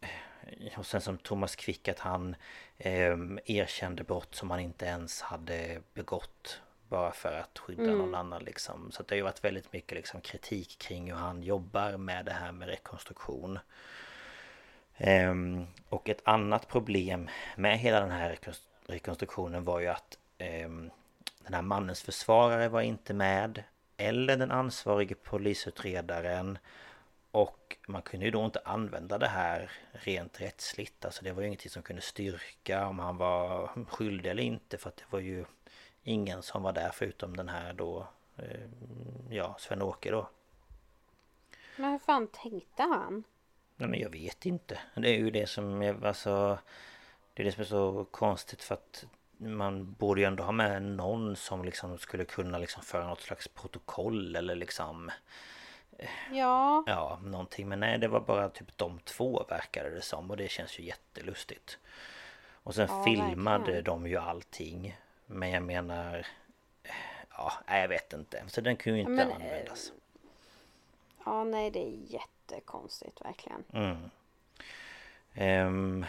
eh, Och sen som Thomas Quick att han eh, erkände brott som han inte ens hade begått. Bara för att skydda någon annan liksom. Så det har ju varit väldigt mycket liksom kritik kring hur han jobbar med det här med rekonstruktion. Ehm, och ett annat problem med hela den här rekonstruktionen var ju att ehm, den här mannens försvarare var inte med eller den ansvarige polisutredaren och man kunde ju då inte använda det här rent rättsligt. Alltså det var ju ingenting som kunde styrka om han var skyldig eller inte. För att det var ju ingen som var där förutom den här då, eh, ja, Sven-Åke då. Men hur fan tänkte han? Nej men jag vet inte. Det är ju det som är, alltså... Det är det som är så konstigt för att man borde ju ändå ha med någon som liksom skulle kunna liksom föra något slags protokoll eller liksom Ja. Ja, någonting. Men nej, det var bara typ de två verkade det som. Och det känns ju jättelustigt. Och sen Ja, filmade verkligen. de ju allting. Men jag menar... Ja, jag vet inte. Så den kunde ju inte Men, eh, användas. Ja, nej det är jättekonstigt verkligen. Mm. Ehm,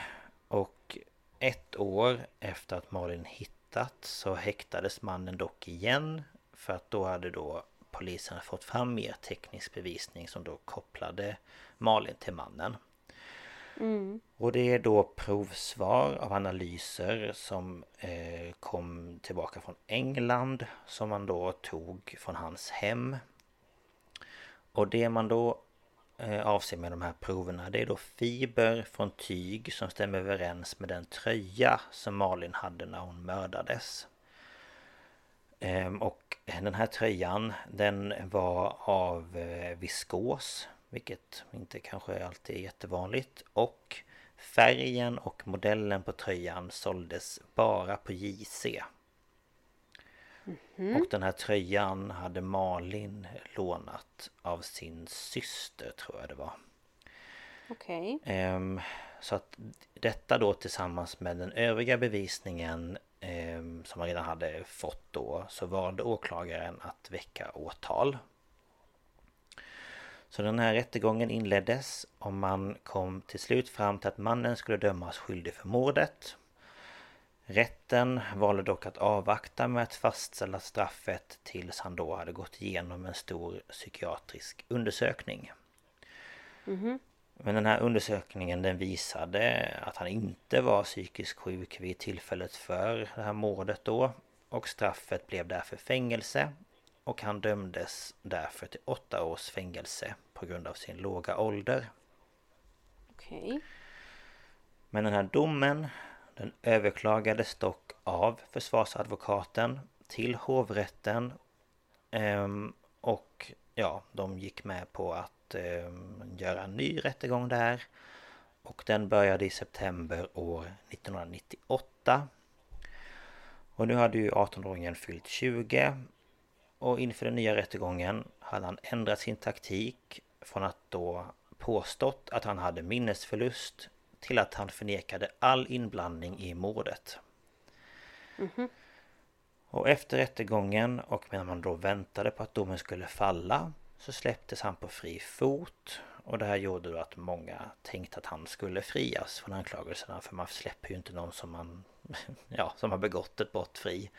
och ett år efter att Malin hittats så häktades mannen dock igen. För att då hade då polisen fått fram mer teknisk bevisning som då kopplade Malin till mannen. Mm. Och det är då provsvar av analyser som eh, kom tillbaka från England som man då tog från hans hem. Och det man då Eh, avser med de här proverna. Det är då fiber från tyg som stämmer överens med den tröja som Malin hade när hon mördades. Ehm, och den här tröjan den var av eh, viskos Vilket inte kanske alltid är jättevanligt. Och färgen och modellen på tröjan såldes bara på JC och den här tröjan hade Malin lånat av sin syster tror jag det var Okej. Ehm, Så att detta då tillsammans med den övriga bevisningen ehm, som man redan hade fått då så valde åklagaren att väcka åtal. Så den här rättegången inleddes och man kom till slut fram till att mannen skulle dömas skyldig för mordet. Rätten valde dock att avvakta med att fastställa straffet tills han då hade gått igenom en stor psykiatrisk undersökning. Men den här undersökningen den visade att han inte var psykiskt sjuk vid tillfället för det här mordet då. Och straffet blev därför fängelse. Och han dömdes därför till åtta års fängelse på grund av sin låga ålder. Okej. Men den här domen den överklagades dock av försvarsadvokaten till hovrätten. Ehm, och ja, de gick med på att ehm, göra en ny rättegång där. Och den började i september år 1998. Och nu hade ju 18-åringen fyllt 20. Och inför den nya rättegången hade han ändrat sin taktik från att då påstått att han hade minnesförlust till att han förnekade all inblandning i mordet. Och efter rättegången och medan man då väntade på att domen skulle falla så släpptes han på fri fot. Och det här gjorde då att många tänkte att han skulle frias från anklagelserna. För man släpper ju inte någon som man ja, som har begått ett brott fri.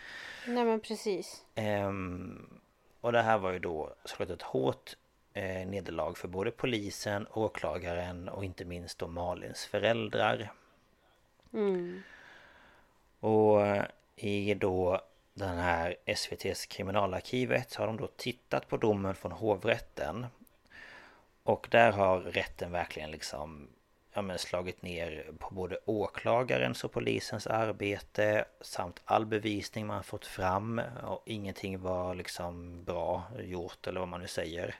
Nej men precis. Ehm, och det här var ju då såklart ett hårt eh, nederlag för både polisen, åklagaren och inte minst då Malins föräldrar. Mm. Och eh, i då den här SVTs kriminalarkivet så har de då tittat på domen från hovrätten. Och där har rätten verkligen liksom ja, men slagit ner på både åklagarens och polisens arbete samt all bevisning man fått fram och ingenting var liksom bra gjort eller vad man nu säger.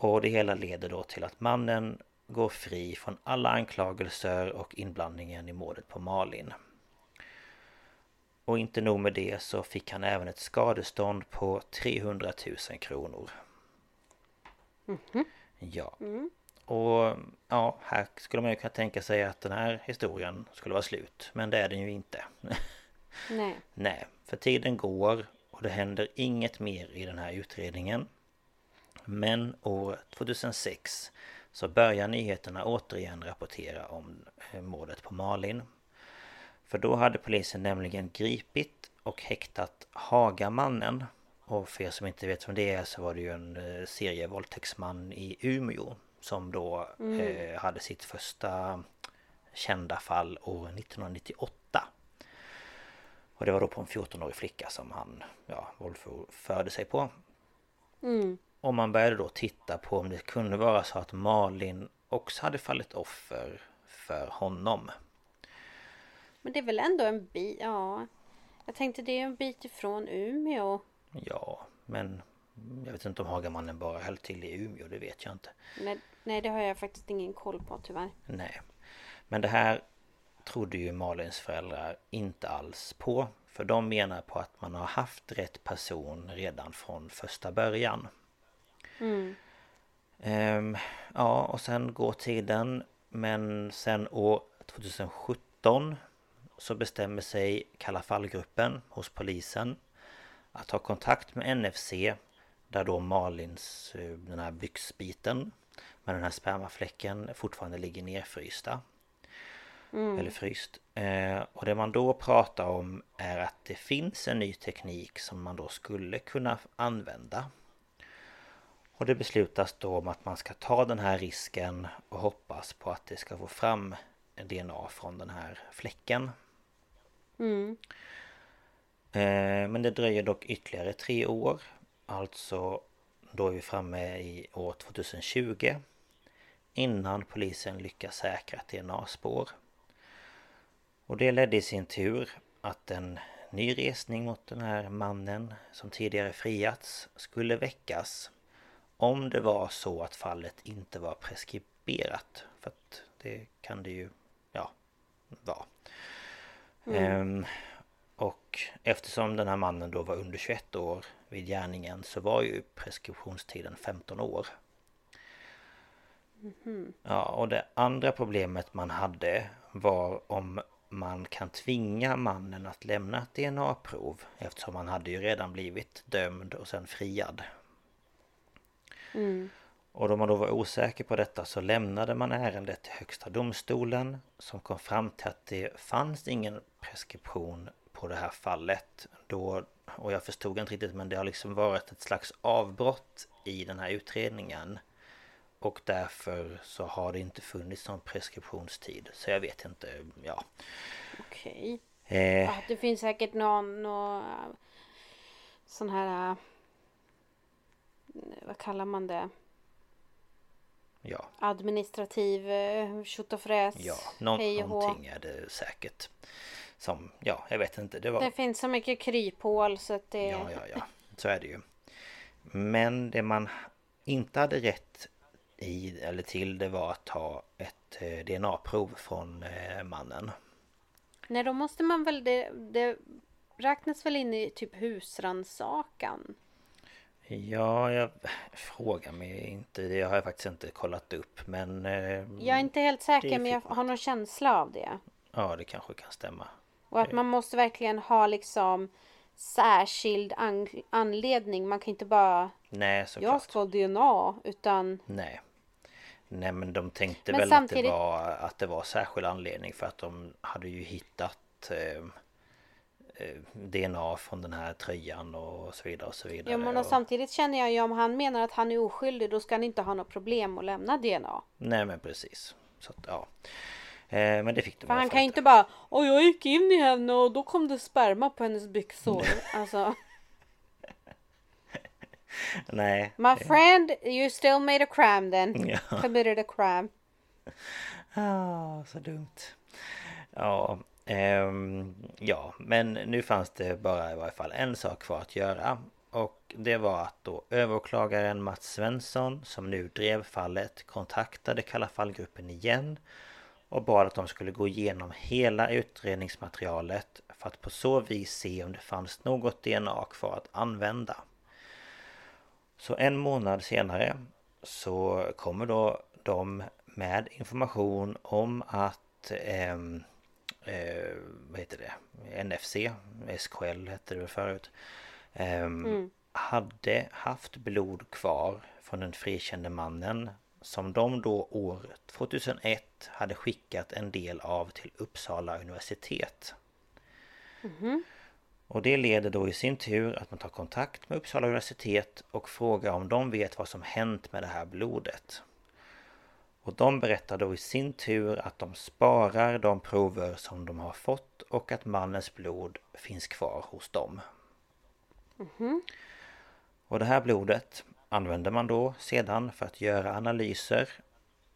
Och det hela leder då till att mannen går fri från alla anklagelser och inblandningen i mordet på Malin. Och inte nog med det så fick han även ett skadestånd på 300 000 kronor. Ja. Och ja, här skulle man ju kunna tänka sig att den här historien skulle vara slut. Men det är den ju inte. Nej. Nej, för tiden går och det händer inget mer i den här utredningen. Men år 2006 så börjar nyheterna återigen rapportera om eh, mordet på Malin. För då hade polisen nämligen gripit och häktat Hagamannen. Och för er som inte vet vem det är så var det ju en eh, serievåldtäktsman i Umeå Som då eh, hade sitt första kända fall år 1998. Och det var då på en 14-årig flicka som han ja, våldförde sig på. Och man började då titta på om det kunde vara så att Malin också hade fallit offer för honom. Men det är väl ändå en bit, ja. Jag tänkte det är en bit ifrån Umeå. Ja, men jag vet inte om Hagamannen bara höll till i Umeå, det vet jag inte. Nej, nej, det har jag faktiskt ingen koll på tyvärr. Nej. Men det här trodde ju Malins föräldrar inte alls på. För de menar på att man har haft rätt person redan från första början. Ehm, ja, och sen går tiden. Men sen år 2017 så bestämmer sig Kalla fallgruppen hos polisen att ta kontakt med NFC där då Malins, eh, den här byxbiten med den här spermafläcken fortfarande ligger nerfrysta. Eller fryst. Eh, och det man då pratar om är att det finns en ny teknik som man då skulle kunna använda. Och det beslutas då om att man ska ta den här risken och hoppas på att det ska få fram DNA från den här fläcken. Eh, Men det dröjer dock ytterligare tre år. Alltså då är vi framme i år 2020. Innan polisen lyckas säkra ett DNA-spår. Och det ledde i sin tur att en ny resning mot den här mannen som tidigare friats skulle väckas. Om det var så att fallet inte var preskriberat. För att det kan det ju, ja, vara. Ehm, och eftersom den här mannen då var under 21 år vid gärningen så var ju preskriptionstiden 15 år. Ja, och det andra problemet man hade var om man kan tvinga mannen att lämna ett DNA-prov eftersom han hade ju redan blivit dömd och sen friad. Och då man då var osäker på detta så lämnade man ärendet till Högsta domstolen som kom fram till att det fanns ingen preskription på det här fallet. Då, och jag förstod inte riktigt men det har liksom varit ett slags avbrott i den här utredningen. Och därför så har det inte funnits någon preskriptionstid. Så jag vet inte, ja. Okej. Eh, Ja, det finns säkert någon, någon sån här... Vad kallar man det? ja, Administrativ äh, tjotofräs. ja, nå- hej någonting är det säkert. Som, ja, jag vet inte. Det var... Det finns så mycket kryphål så att det... Ja, ja, ja. Så är det ju. Men det man inte hade rätt i eller till det var att ta ett eh, DNA-prov från eh, mannen. Nej, då måste man väl... Det, det räknas väl in i typ husrannsakan? Ja, jag frågar mig inte. Det har jag faktiskt inte kollat upp. Men eh, Jag är inte helt säker men jag har någon känsla av det. ja, det kanske kan stämma. Och att man måste verkligen ha liksom särskild an- anledning. Man kan inte bara Nej, såklart. jag ska DNA utan Nej. Nej men de tänkte Men väl att samtidigt- det var att det var särskild anledning för att de hade ju hittat eh, DNA från den här tröjan och så vidare och så vidare. Ja men och, och samtidigt känner jag ju om han menar att han är oskyldig då ska han inte ha något problem att lämna DNA. Nej men precis. Så att, ja. Eh, men det fick de För han kan ju inte bara Åh jag gick in i henne och då kom det sperma på hennes byxor. Alltså Nej. My friend you still made a crime then. Ja. Committed a crime. Ah, så dumt. Ja, ehm, ja, men nu fanns det bara i varje fall en sak kvar att göra. Och det var att då överåklagaren Mats Svensson, som nu drev fallet, kontaktade Kalla fallgruppen igen och bad att de skulle gå igenom hela utredningsmaterialet för att på så vis se om det fanns något DNA kvar att använda. Så en månad senare så kommer då de med information om att eh, eh, vad heter det? NFC, SKL hette det förut. ehm, Hade haft blod kvar från den frikände mannen som de då år 2001 hade skickat en del av till Uppsala universitet. Och det leder då i sin tur att man tar kontakt med Uppsala universitet och frågar om de vet vad som hänt med det här blodet. Och de berättar då i sin tur att de sparar de prover som de har fått och att mannens blod finns kvar hos dem. Och det här blodet använder man då sedan för att göra analyser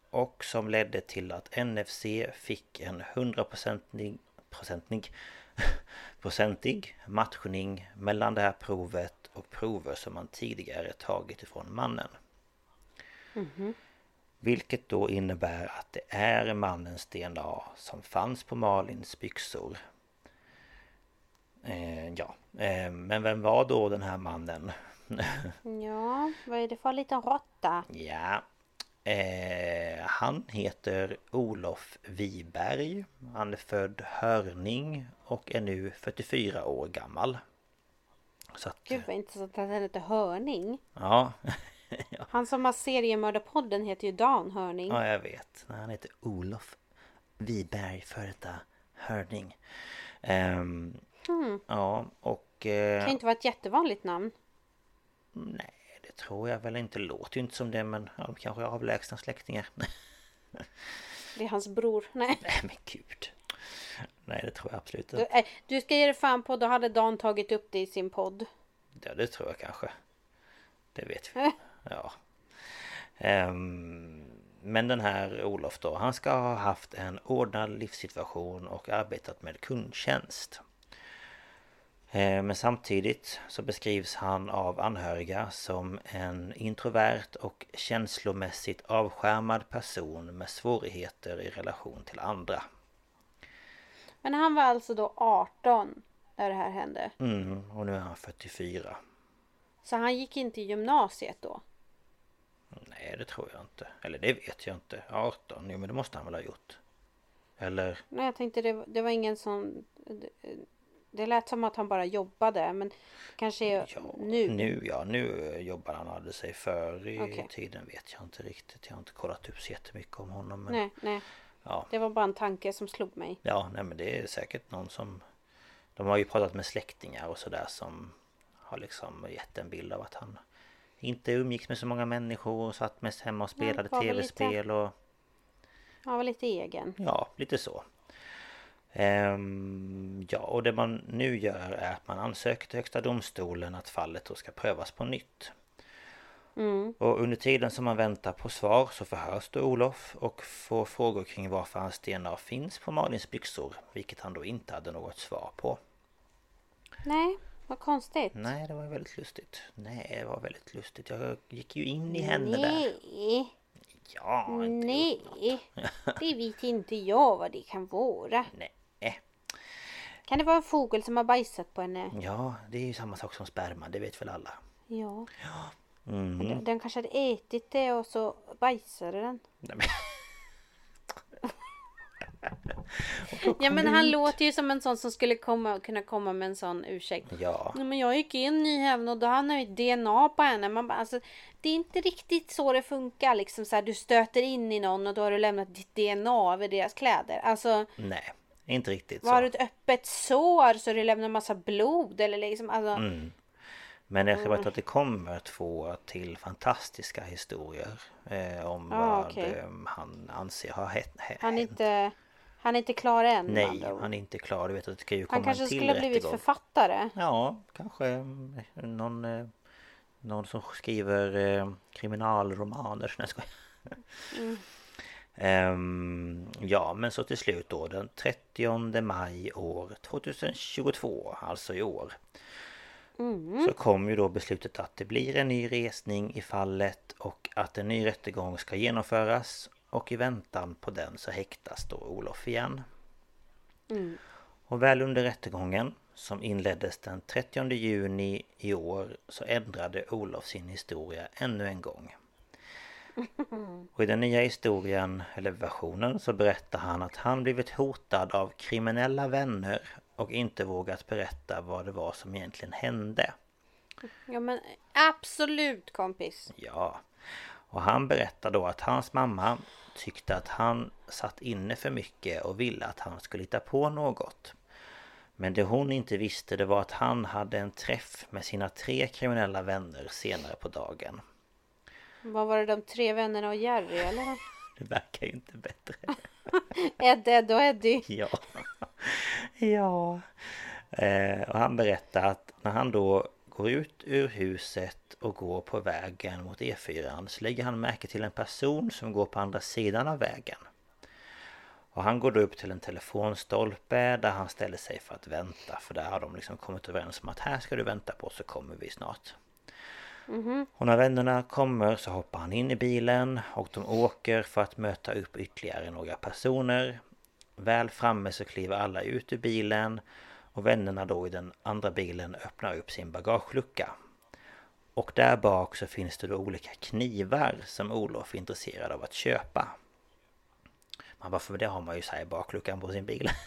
och som ledde till att NFC fick en 100-procentig procentig, procentig matchning mellan det här provet och prover som man tidigare tagit ifrån mannen. Vilket då innebär att det är mannens DNA som fanns på Malins byxor. Eh, ja, eh, men vem var då den här mannen? Ja, vad är det för liten råtta? Ja, eh, han heter Olof Wiberg. Han är född Hörning och är nu 44 år gammal. Så att, Gud vad intressant att han heter Hörning. ja, Han som har seriemördarpodden heter ju Dan Hörning. ja, jag vet. Han heter Olof Wiberg, före detta Hörning. Ehm, Ja, och... Det Eh, kan ju inte vara ett jättevanligt namn. nej, det tror jag väl inte. Låter ju inte som det, men ja, de kanske är avlägsna släktingar. Det är hans bror. Nej. nej, men gud. Nej, det tror jag absolut Du, inte. eh, du ska ge dig fan på, då hade Dan tagit upp det i sin podd. Ja, det tror jag kanske. Det vet vi. Ja. Ehm, men den här Olof då, han ska ha haft en ordnad livssituation och arbetat med kundtjänst. Ehm, Men samtidigt så beskrivs han av anhöriga som en introvert och känslomässigt avskärmad person med svårigheter i relation till andra. Men han var alltså då 18 när det här hände. Mm, och nu är han 44. Så han gick inte i gymnasiet då? Nej, det tror jag inte. Eller det vet jag inte. 18? Jo, men det måste han väl ha gjort. Eller? Nej, jag tänkte det, var- det var ingen sån... Det, det lät som att han bara jobbade, men kanske Ja, nu. Nu ja, nu jobbar han hade sig för i Okej. tiden vet jag inte riktigt. Jag har inte kollat upp så jättemycket om honom. Men, Nej, nej. Ja, Det var bara en tanke som slog mig. ja, nej men det är säkert någon som... De har ju pratat med släktingar och sådär som har liksom gett en bild av att han inte umgicks med så många människor och satt mest hemma och spelade tv-spel och Han var lite egen. Ja, lite så. Ehm, ja, och det man nu gör är att man ansöker till Högsta domstolen att fallet då ska prövas på nytt. Och under tiden som man väntar på svar så förhörs då Olof och får frågor kring varför hans DNA finns på Malins byxor, vilket han då inte hade något svar på. Nej, vad konstigt. Nej, det var väldigt lustigt. Nej, det var väldigt lustigt. Jag gick ju in i henne där. Nej, Ja, inte nej. Det vet inte jag vad det kan vara. Nej. Kan det vara en fågel som har bajsat på henne? Ja, det är ju samma sak som sperma, det vet väl alla. Ja. Mm. Den, den kanske hade ätit det och så bajsade den. Nej, men... Ja men han låter ju som en sån som skulle komma, kunna komma med en sån ursäkt. Ja, Ja, men jag gick in i henne och då hade han ju DNA på henne. Man bara, alltså, det är inte riktigt så det funkar. Liksom, så här, du stöter in i någon och då har du lämnat ditt DNA över deras kläder. Alltså, nej, inte riktigt har du så. ett öppet sår så du lämnar massa blod eller liksom. Alltså, Mm. Men jag ska berätta att det kommer två till fantastiska historier eh, om Ah, vad okej. eh, han anser har hänt. Han är inte, han är inte klar än. Nej, han är inte klar. Du vet att det ska ju komma han kanske till skulle ha blivit rättegång. författare. Ja, kanske någon, eh, någon som skriver eh, kriminalromaner. Nej, jag. Mm. Ehm, ja, men så till slut då den 30 maj år 2022, alltså i år. Mm. Så kom ju då beslutet att det blir en ny resning i fallet och att en ny rättegång ska genomföras. Och i väntan på den så häktas då Olof igen. Mm. Och väl under rättegången som inleddes den 30 juni i år så ändrade Olof sin historia ännu en gång. Och i den nya historien, eller versionen, så berättar han att han blivit hotad av kriminella vänner och inte vågat berätta vad det var som egentligen hände. Ja men absolut kompis. Ja. Och han berättar då att hans mamma tyckte att han satt inne för mycket och ville att han skulle hitta på något. Men det hon inte visste det var att han hade en träff med sina tre kriminella vänner senare på dagen. Vad var det de tre vännerna och Jerry eller? Det verkar ju inte bättre. Ed, Ed och Eddie. Ja. Ja. Eh, och han berättar att när han då går ut ur huset och går på vägen mot E4 så lägger han märke till en person som går på andra sidan av vägen. Och han går då upp till en telefonstolpe där han ställer sig för att vänta för där har de liksom kommit överens om att här ska du vänta på så kommer vi snart. Och när vännerna kommer så hoppar han in i bilen och de åker för att möta upp ytterligare några personer. Väl framme så kliver alla ut ur bilen och vännerna då i den andra bilen öppnar upp sin bagagelucka. Och där bak så finns det då olika knivar som Olof är intresserad av att köpa. Man bara, för det har man ju så här i bakluckan på sin bil.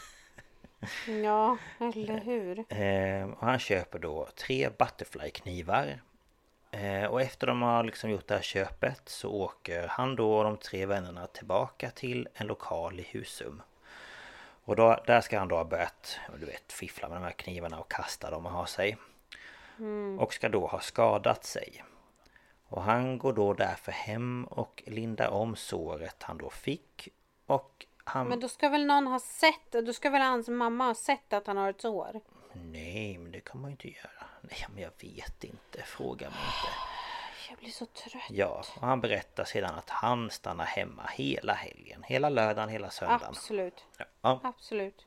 Ja, eller hur? Eh, och han köper då tre Butterfly-knivar. Eh, och efter de har liksom gjort det här köpet så åker han då och de tre vännerna tillbaka till en lokal i Husum. Och då, där ska han då ha börjat, du vet, fiffla med de här knivarna och kasta dem och ha sig. Och ska då ha skadat sig. Och han går då därför hem och lindar om såret han då fick. Och han... Men då ska väl någon ha sett, då ska väl hans mamma ha sett att han har ett sår? Nej, men det kan man ju inte göra. Nej, men jag vet inte. Fråga mig inte. Jag blir så trött. Ja, och han berättar sedan att han stannar hemma hela helgen. Hela lördagen, hela söndagen. Absolut. Ja. Absolut.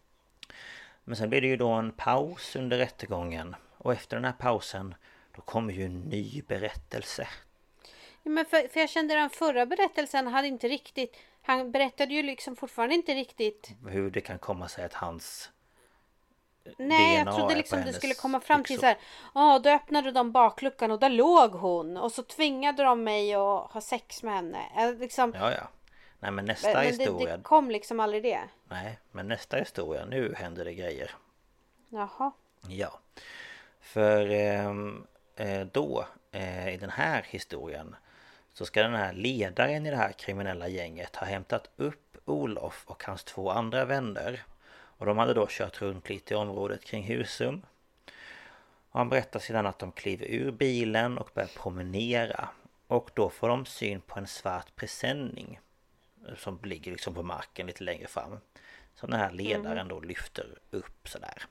Men sen blir det ju då en paus under rättegången. Och efter den här pausen då kommer ju en ny berättelse. Ja, men för, för jag kände den förra berättelsen hade inte riktigt Han berättade ju liksom fortfarande inte riktigt Hur det kan komma sig att hans Nej jag DNA trodde är liksom det hennes skulle komma fram till så här Ja då öppnade de bakluckan och där låg hon Och så tvingade de mig att ha sex med henne Eh, liksom, Ja, ja. Nej men nästa Men det, historia... det kom liksom aldrig det Nej, men nästa historia, nu händer det grejer. Jaha Ja. För ehm, eh, då, eh, i den här historien Så ska den här ledaren i det här kriminella gänget ha hämtat upp Olof och hans två andra vänner Och de hade då kört runt lite i området kring Husum. Och Han berättar sedan att de kliver ur bilen och börjar promenera. Och då får de syn på en svart presenning Som ligger liksom på marken lite längre fram. Som den här ledaren då lyfter upp sådär.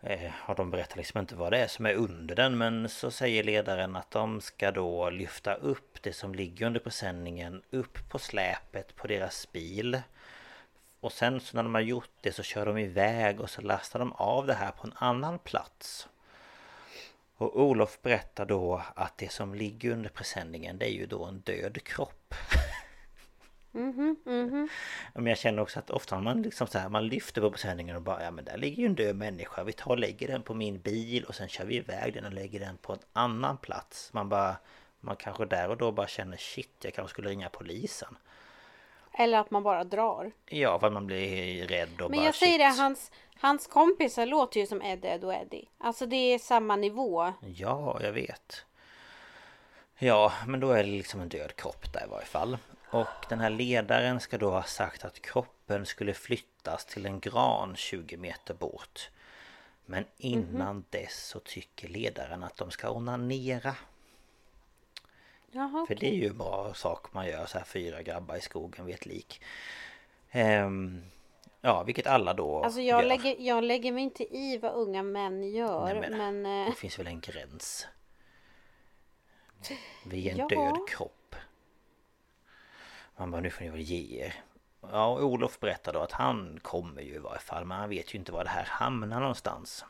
Eh, och de berättar liksom inte vad det är som är under den men så säger ledaren att de ska då lyfta upp det som ligger under presenningen upp på släpet på deras bil. Och sen så när de har gjort det så kör de iväg och så lastar de av det här på en annan plats. Och Olof berättar då att det som ligger under presenningen det är ju då en död kropp. Men jag känner också att ofta när man liksom så här, man lyfter på presenningen och bara ja men där ligger ju en död människa. Vi tar och lägger den på min bil och sen kör vi iväg den och lägger den på en annan plats. Man bara man kanske där och då bara känner shit jag kanske skulle ringa polisen. Eller att man bara drar Ja för att man blir rädd och Men bara jag säger shit. det, hans, hans kompisar låter ju som Ed, Ed och Eddie Alltså det är samma nivå Ja, jag vet. Ja, men då är det liksom en död kropp där i varje fall. Och den här ledaren ska då ha sagt att kroppen skulle flyttas till en gran 20 meter bort. Men innan dess så tycker ledaren att de ska onanera. Jaha För det är ju en bra sak man gör så här fyra grabbar i skogen vid ett lik. Ehm, ja, vilket alla då Alltså jag gör. lägger, jag lägger mig inte i vad unga män gör Nej, men, Det eh, finns väl en gräns. Vid en Ja. död kropp. Man bara, nu får ni väl ge er. Ja, och Olof berättar då att han kommer ju i varje fall. Men han vet ju inte var det här hamnar någonstans.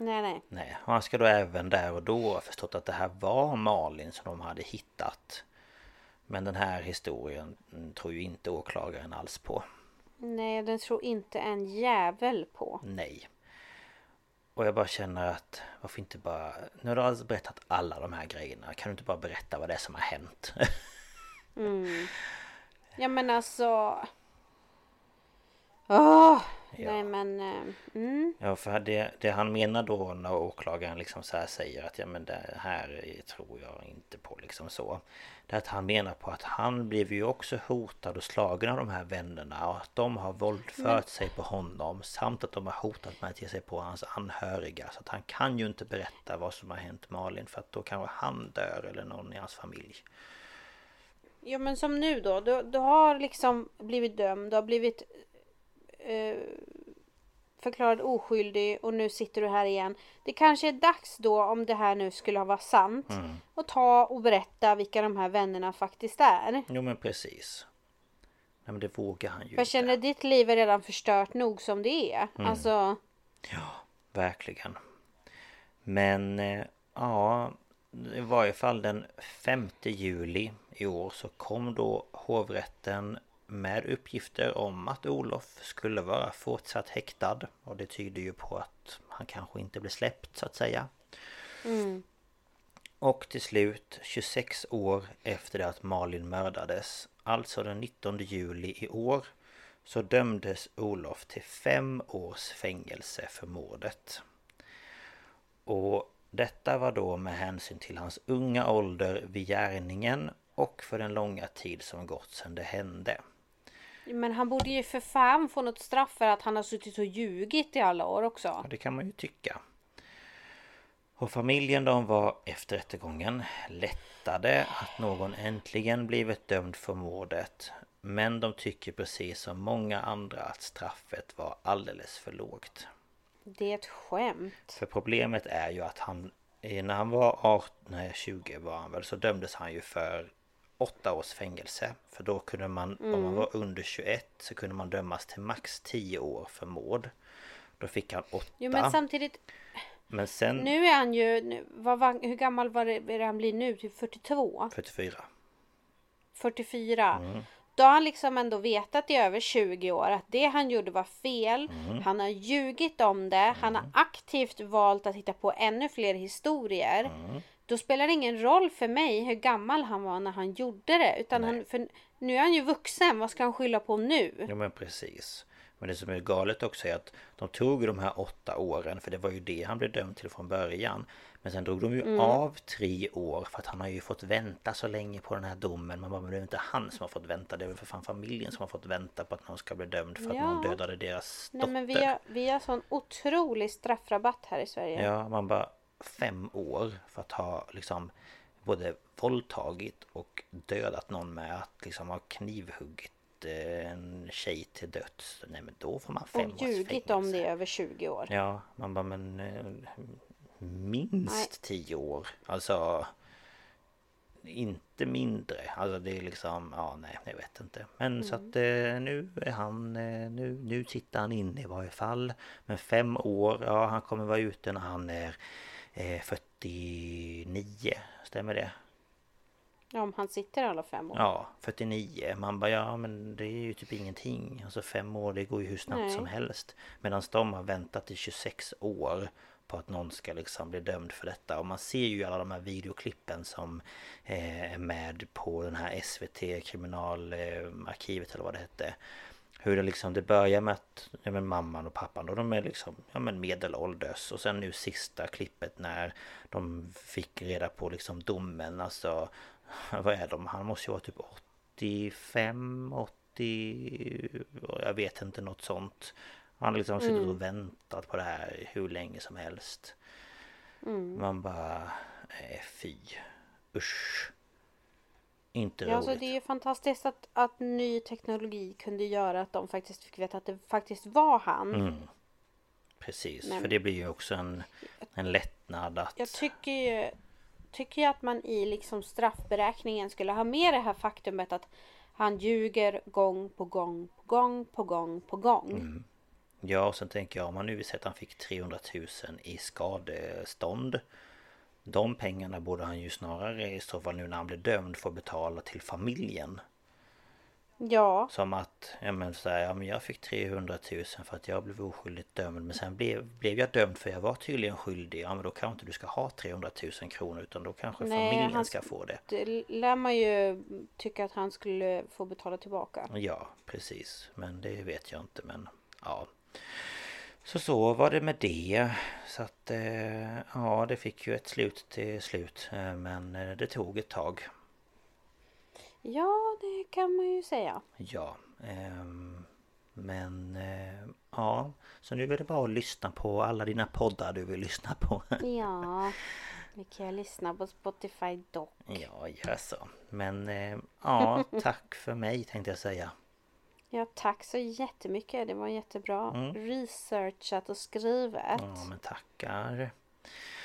Nej nej Nej, och han ska då även där och då ha förstått att det här var Malin som de hade hittat. Men den här historien mm, tror ju inte åklagaren alls på. Nej den tror inte en jävel på Nej. Och jag bara känner att varför inte bara... Nu har du alltså berättat alla de här grejerna. Kan du inte bara berätta vad det är som har hänt? Ja men alltså Åh! Ja. Nej men eh, mm. Ja för det, det han menar då när åklagaren liksom så här säger att ja men det här tror jag inte på liksom så. Det är att han menar på att han blev ju också hotad och slagen av de här vännerna och att de har våldfört sig på honom samt att de har hotat med att ge sig på hans anhöriga. Så att han kan ju inte berätta vad som har hänt Malin för att då kanske han dör eller någon i hans familj. Ja men som nu då, du, du har liksom blivit dömd, du har blivit eh, förklarad oskyldig och nu sitter du här igen. Det kanske är dags då om det här nu skulle vara sant. Mm. Och ta och berätta vilka de här vännerna faktiskt är. Jo men precis. Nej men det vågar han ju För inte. känner att ditt liv är redan förstört nog som det är. Mm. Alltså, Verkligen. Men eh, ja, i varje fall den 5 juli i år så kom då hovrätten med uppgifter om att Olof skulle vara fortsatt häktad. Och det tyder ju på att han kanske inte blev släppt så att säga. Och till slut, 26 år efter det att Malin mördades, alltså den 19 juli i år, så dömdes Olof till fem års fängelse för mordet. Och detta var då med hänsyn till hans unga ålder vid gärningen och för den långa tid som gått sedan det hände. Men han borde ju för fan få något straff för att han har suttit och ljugit i alla år också. Ja, det kan man ju tycka. Och familjen de var efter rättegången lättade att någon äntligen blivit dömd för mordet. Men de tycker precis som många andra att straffet var alldeles för lågt. Det är ett skämt. För problemet är ju att han eh, när han var 18, nej 20 var han väl så dömdes han ju för 8 års fängelse. För då kunde man, om man var under 21 så kunde man dömas till max 10 år för mord. Då fick han 8. Jo men samtidigt, Men sen nu är han ju, nu- vad, hur gammal var det, är det han blir nu? Typ 42? 44. 44. Mm. Då har han liksom ändå vetat i över 20 år att det han gjorde var fel. Mm. Han har ljugit om det. Han har aktivt valt att hitta på ännu fler historier. Då spelar det ingen roll för mig hur gammal han var när han gjorde det. Utan han, för nu är han ju vuxen. Vad ska han skylla på nu? Ja men precis. Men det som är galet också är att de tog de här åtta åren för det var ju det han blev dömd till från början. Men sen drog de ju Mm. av tre år för att han har ju fått vänta så länge på den här domen. Man bara, men det är inte han som har fått vänta. Det är väl för fan familjen som har fått vänta på att någon ska bli dömd för att Ja. någon dödade deras Nej dotter. men vi har, vi har sån otrolig straffrabatt här i Sverige. Ja, man bara fem år för att ha liksom både våldtagit och dödat någon med att liksom ha knivhuggit eh, en tjej till döds. Nej men då får man fem och års ljugit fängelse. om det över 20 år. Ja, man bara men eh, minst Nej. tio år. Alltså inte mindre. Alltså det är liksom, ja nej jag vet inte. Men så att eh, nu är han, eh, nu, nu sitter han inne i varje fall. Men fem år, ja han kommer vara ute när han är 49. Stämmer det? Ja, om han sitter alla fem år. Ja, 49. Man bara ja men det är ju typ ingenting. Alltså fem år det går ju hur snabbt Nej. som helst. Medan de har väntat i 26 år på att någon ska liksom bli dömd för detta. Och man ser ju alla de här videoklippen som eh, är med på den här SVT kriminalarkivet eller vad det hette. Hur det liksom, det börjar med att ja, men mamman och pappan då, de är liksom ja, men medelålders. Och sen nu sista klippet när de fick reda på liksom domen. Alltså, vad är de? Han måste ju vara typ 85, 80, jag vet inte något sånt. Han liksom suttit och väntat på det här hur länge som helst. Man bara, eh, fy, usch. Inte Ja, alltså roligt. det är ju fantastiskt att, att ny teknologi kunde göra att de faktiskt fick veta att det faktiskt var han. Mm. Precis, Men- för det blir ju också en, en lättnad att... Jag tycker ju, tycker ju att man i liksom straffberäkningen skulle ha med det här faktumet att han ljuger gång på gång på gång på gång på gång. Mm. Ja, och sen tänker jag om man nu vill säga att han fick 300 000 i skadestånd. De pengarna borde han ju snarare i så fall nu när han blir dömd få betala till familjen. Ja, Som att, ja men så här, ja men jag fick 300 000 för att jag blev oskyldigt dömd Men sen blev, blev jag dömd för jag var tydligen skyldig Ja men då kanske inte du ska ha 300 000 kronor utan då kanske Nej, familjen han- ska få det det lär man ju tycka att han skulle få betala tillbaka. Ja, precis. Men det vet jag inte men ja. Så så var det med det. Så att eh, ja, det fick ju ett slut till slut. Eh, Men eh, det tog ett tag. Ja, det kan man ju säga. Ja. ehm, men ja. Så nu är det bara att lyssna på alla dina poddar du vill lyssna på. Ja, Vi kan ju lyssna på Spotify dock. Ja, gör så. Men ja, tack för mig tänkte jag säga. Ja, tack så jättemycket. Det var jättebra researchat och skrivet. Ja, men tackar.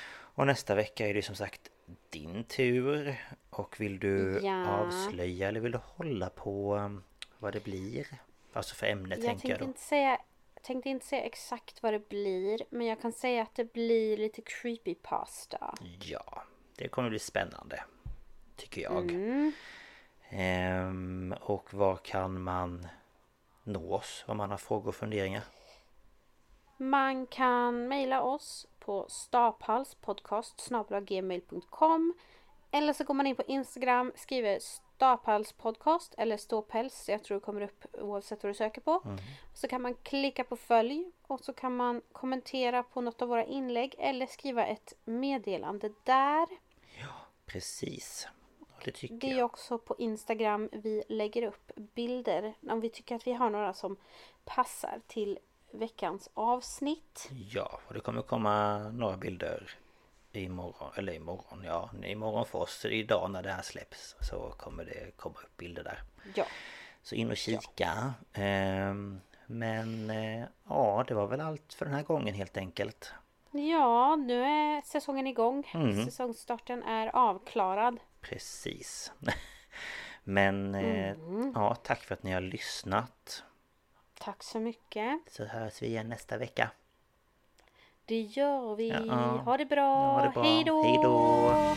Och nästa vecka är det som sagt din tur. Och vill du Ja. avslöja eller vill du hålla på um, vad det blir? Alltså för ämne jag tänker jag då. inte säga tänkte inte säga exakt vad det blir, men jag kan säga att det blir lite creepypasta. Ja, det kommer bli spännande. Tycker jag. Mm. Ehm, och var kan man nå oss om man har frågor och funderingar? Man kan mejla oss på staphalspodcast.gmail.com Eller så går man in på Instagram, skriver staphalspodcast eller ståpäls. Jag tror det kommer upp oavsett vad du söker på. Så kan man klicka på följ och så kan man kommentera på något av våra inlägg eller skriva ett meddelande där. Precis. Det tycker Det är jag. också på Instagram vi lägger upp bilder om vi tycker att vi har några som passar till veckans avsnitt. Ja, och det kommer komma några bilder imorgon, eller imorgon, ja, imorgon för oss, idag när det här släpps så kommer det komma upp bilder där. Ja, Så in och kika. Ehm, men eh, ja, det var väl allt för den här gången helt enkelt. ja nu är säsongen igång. Mm. Säsongstarten är avklarad. Precis. Men eh, Mm. ja, tack för att ni har lyssnat. Tack så mycket. Så hörs vi igen nästa vecka. Det gör vi. Ja. Ha det bra. Ha det bra. Hej då.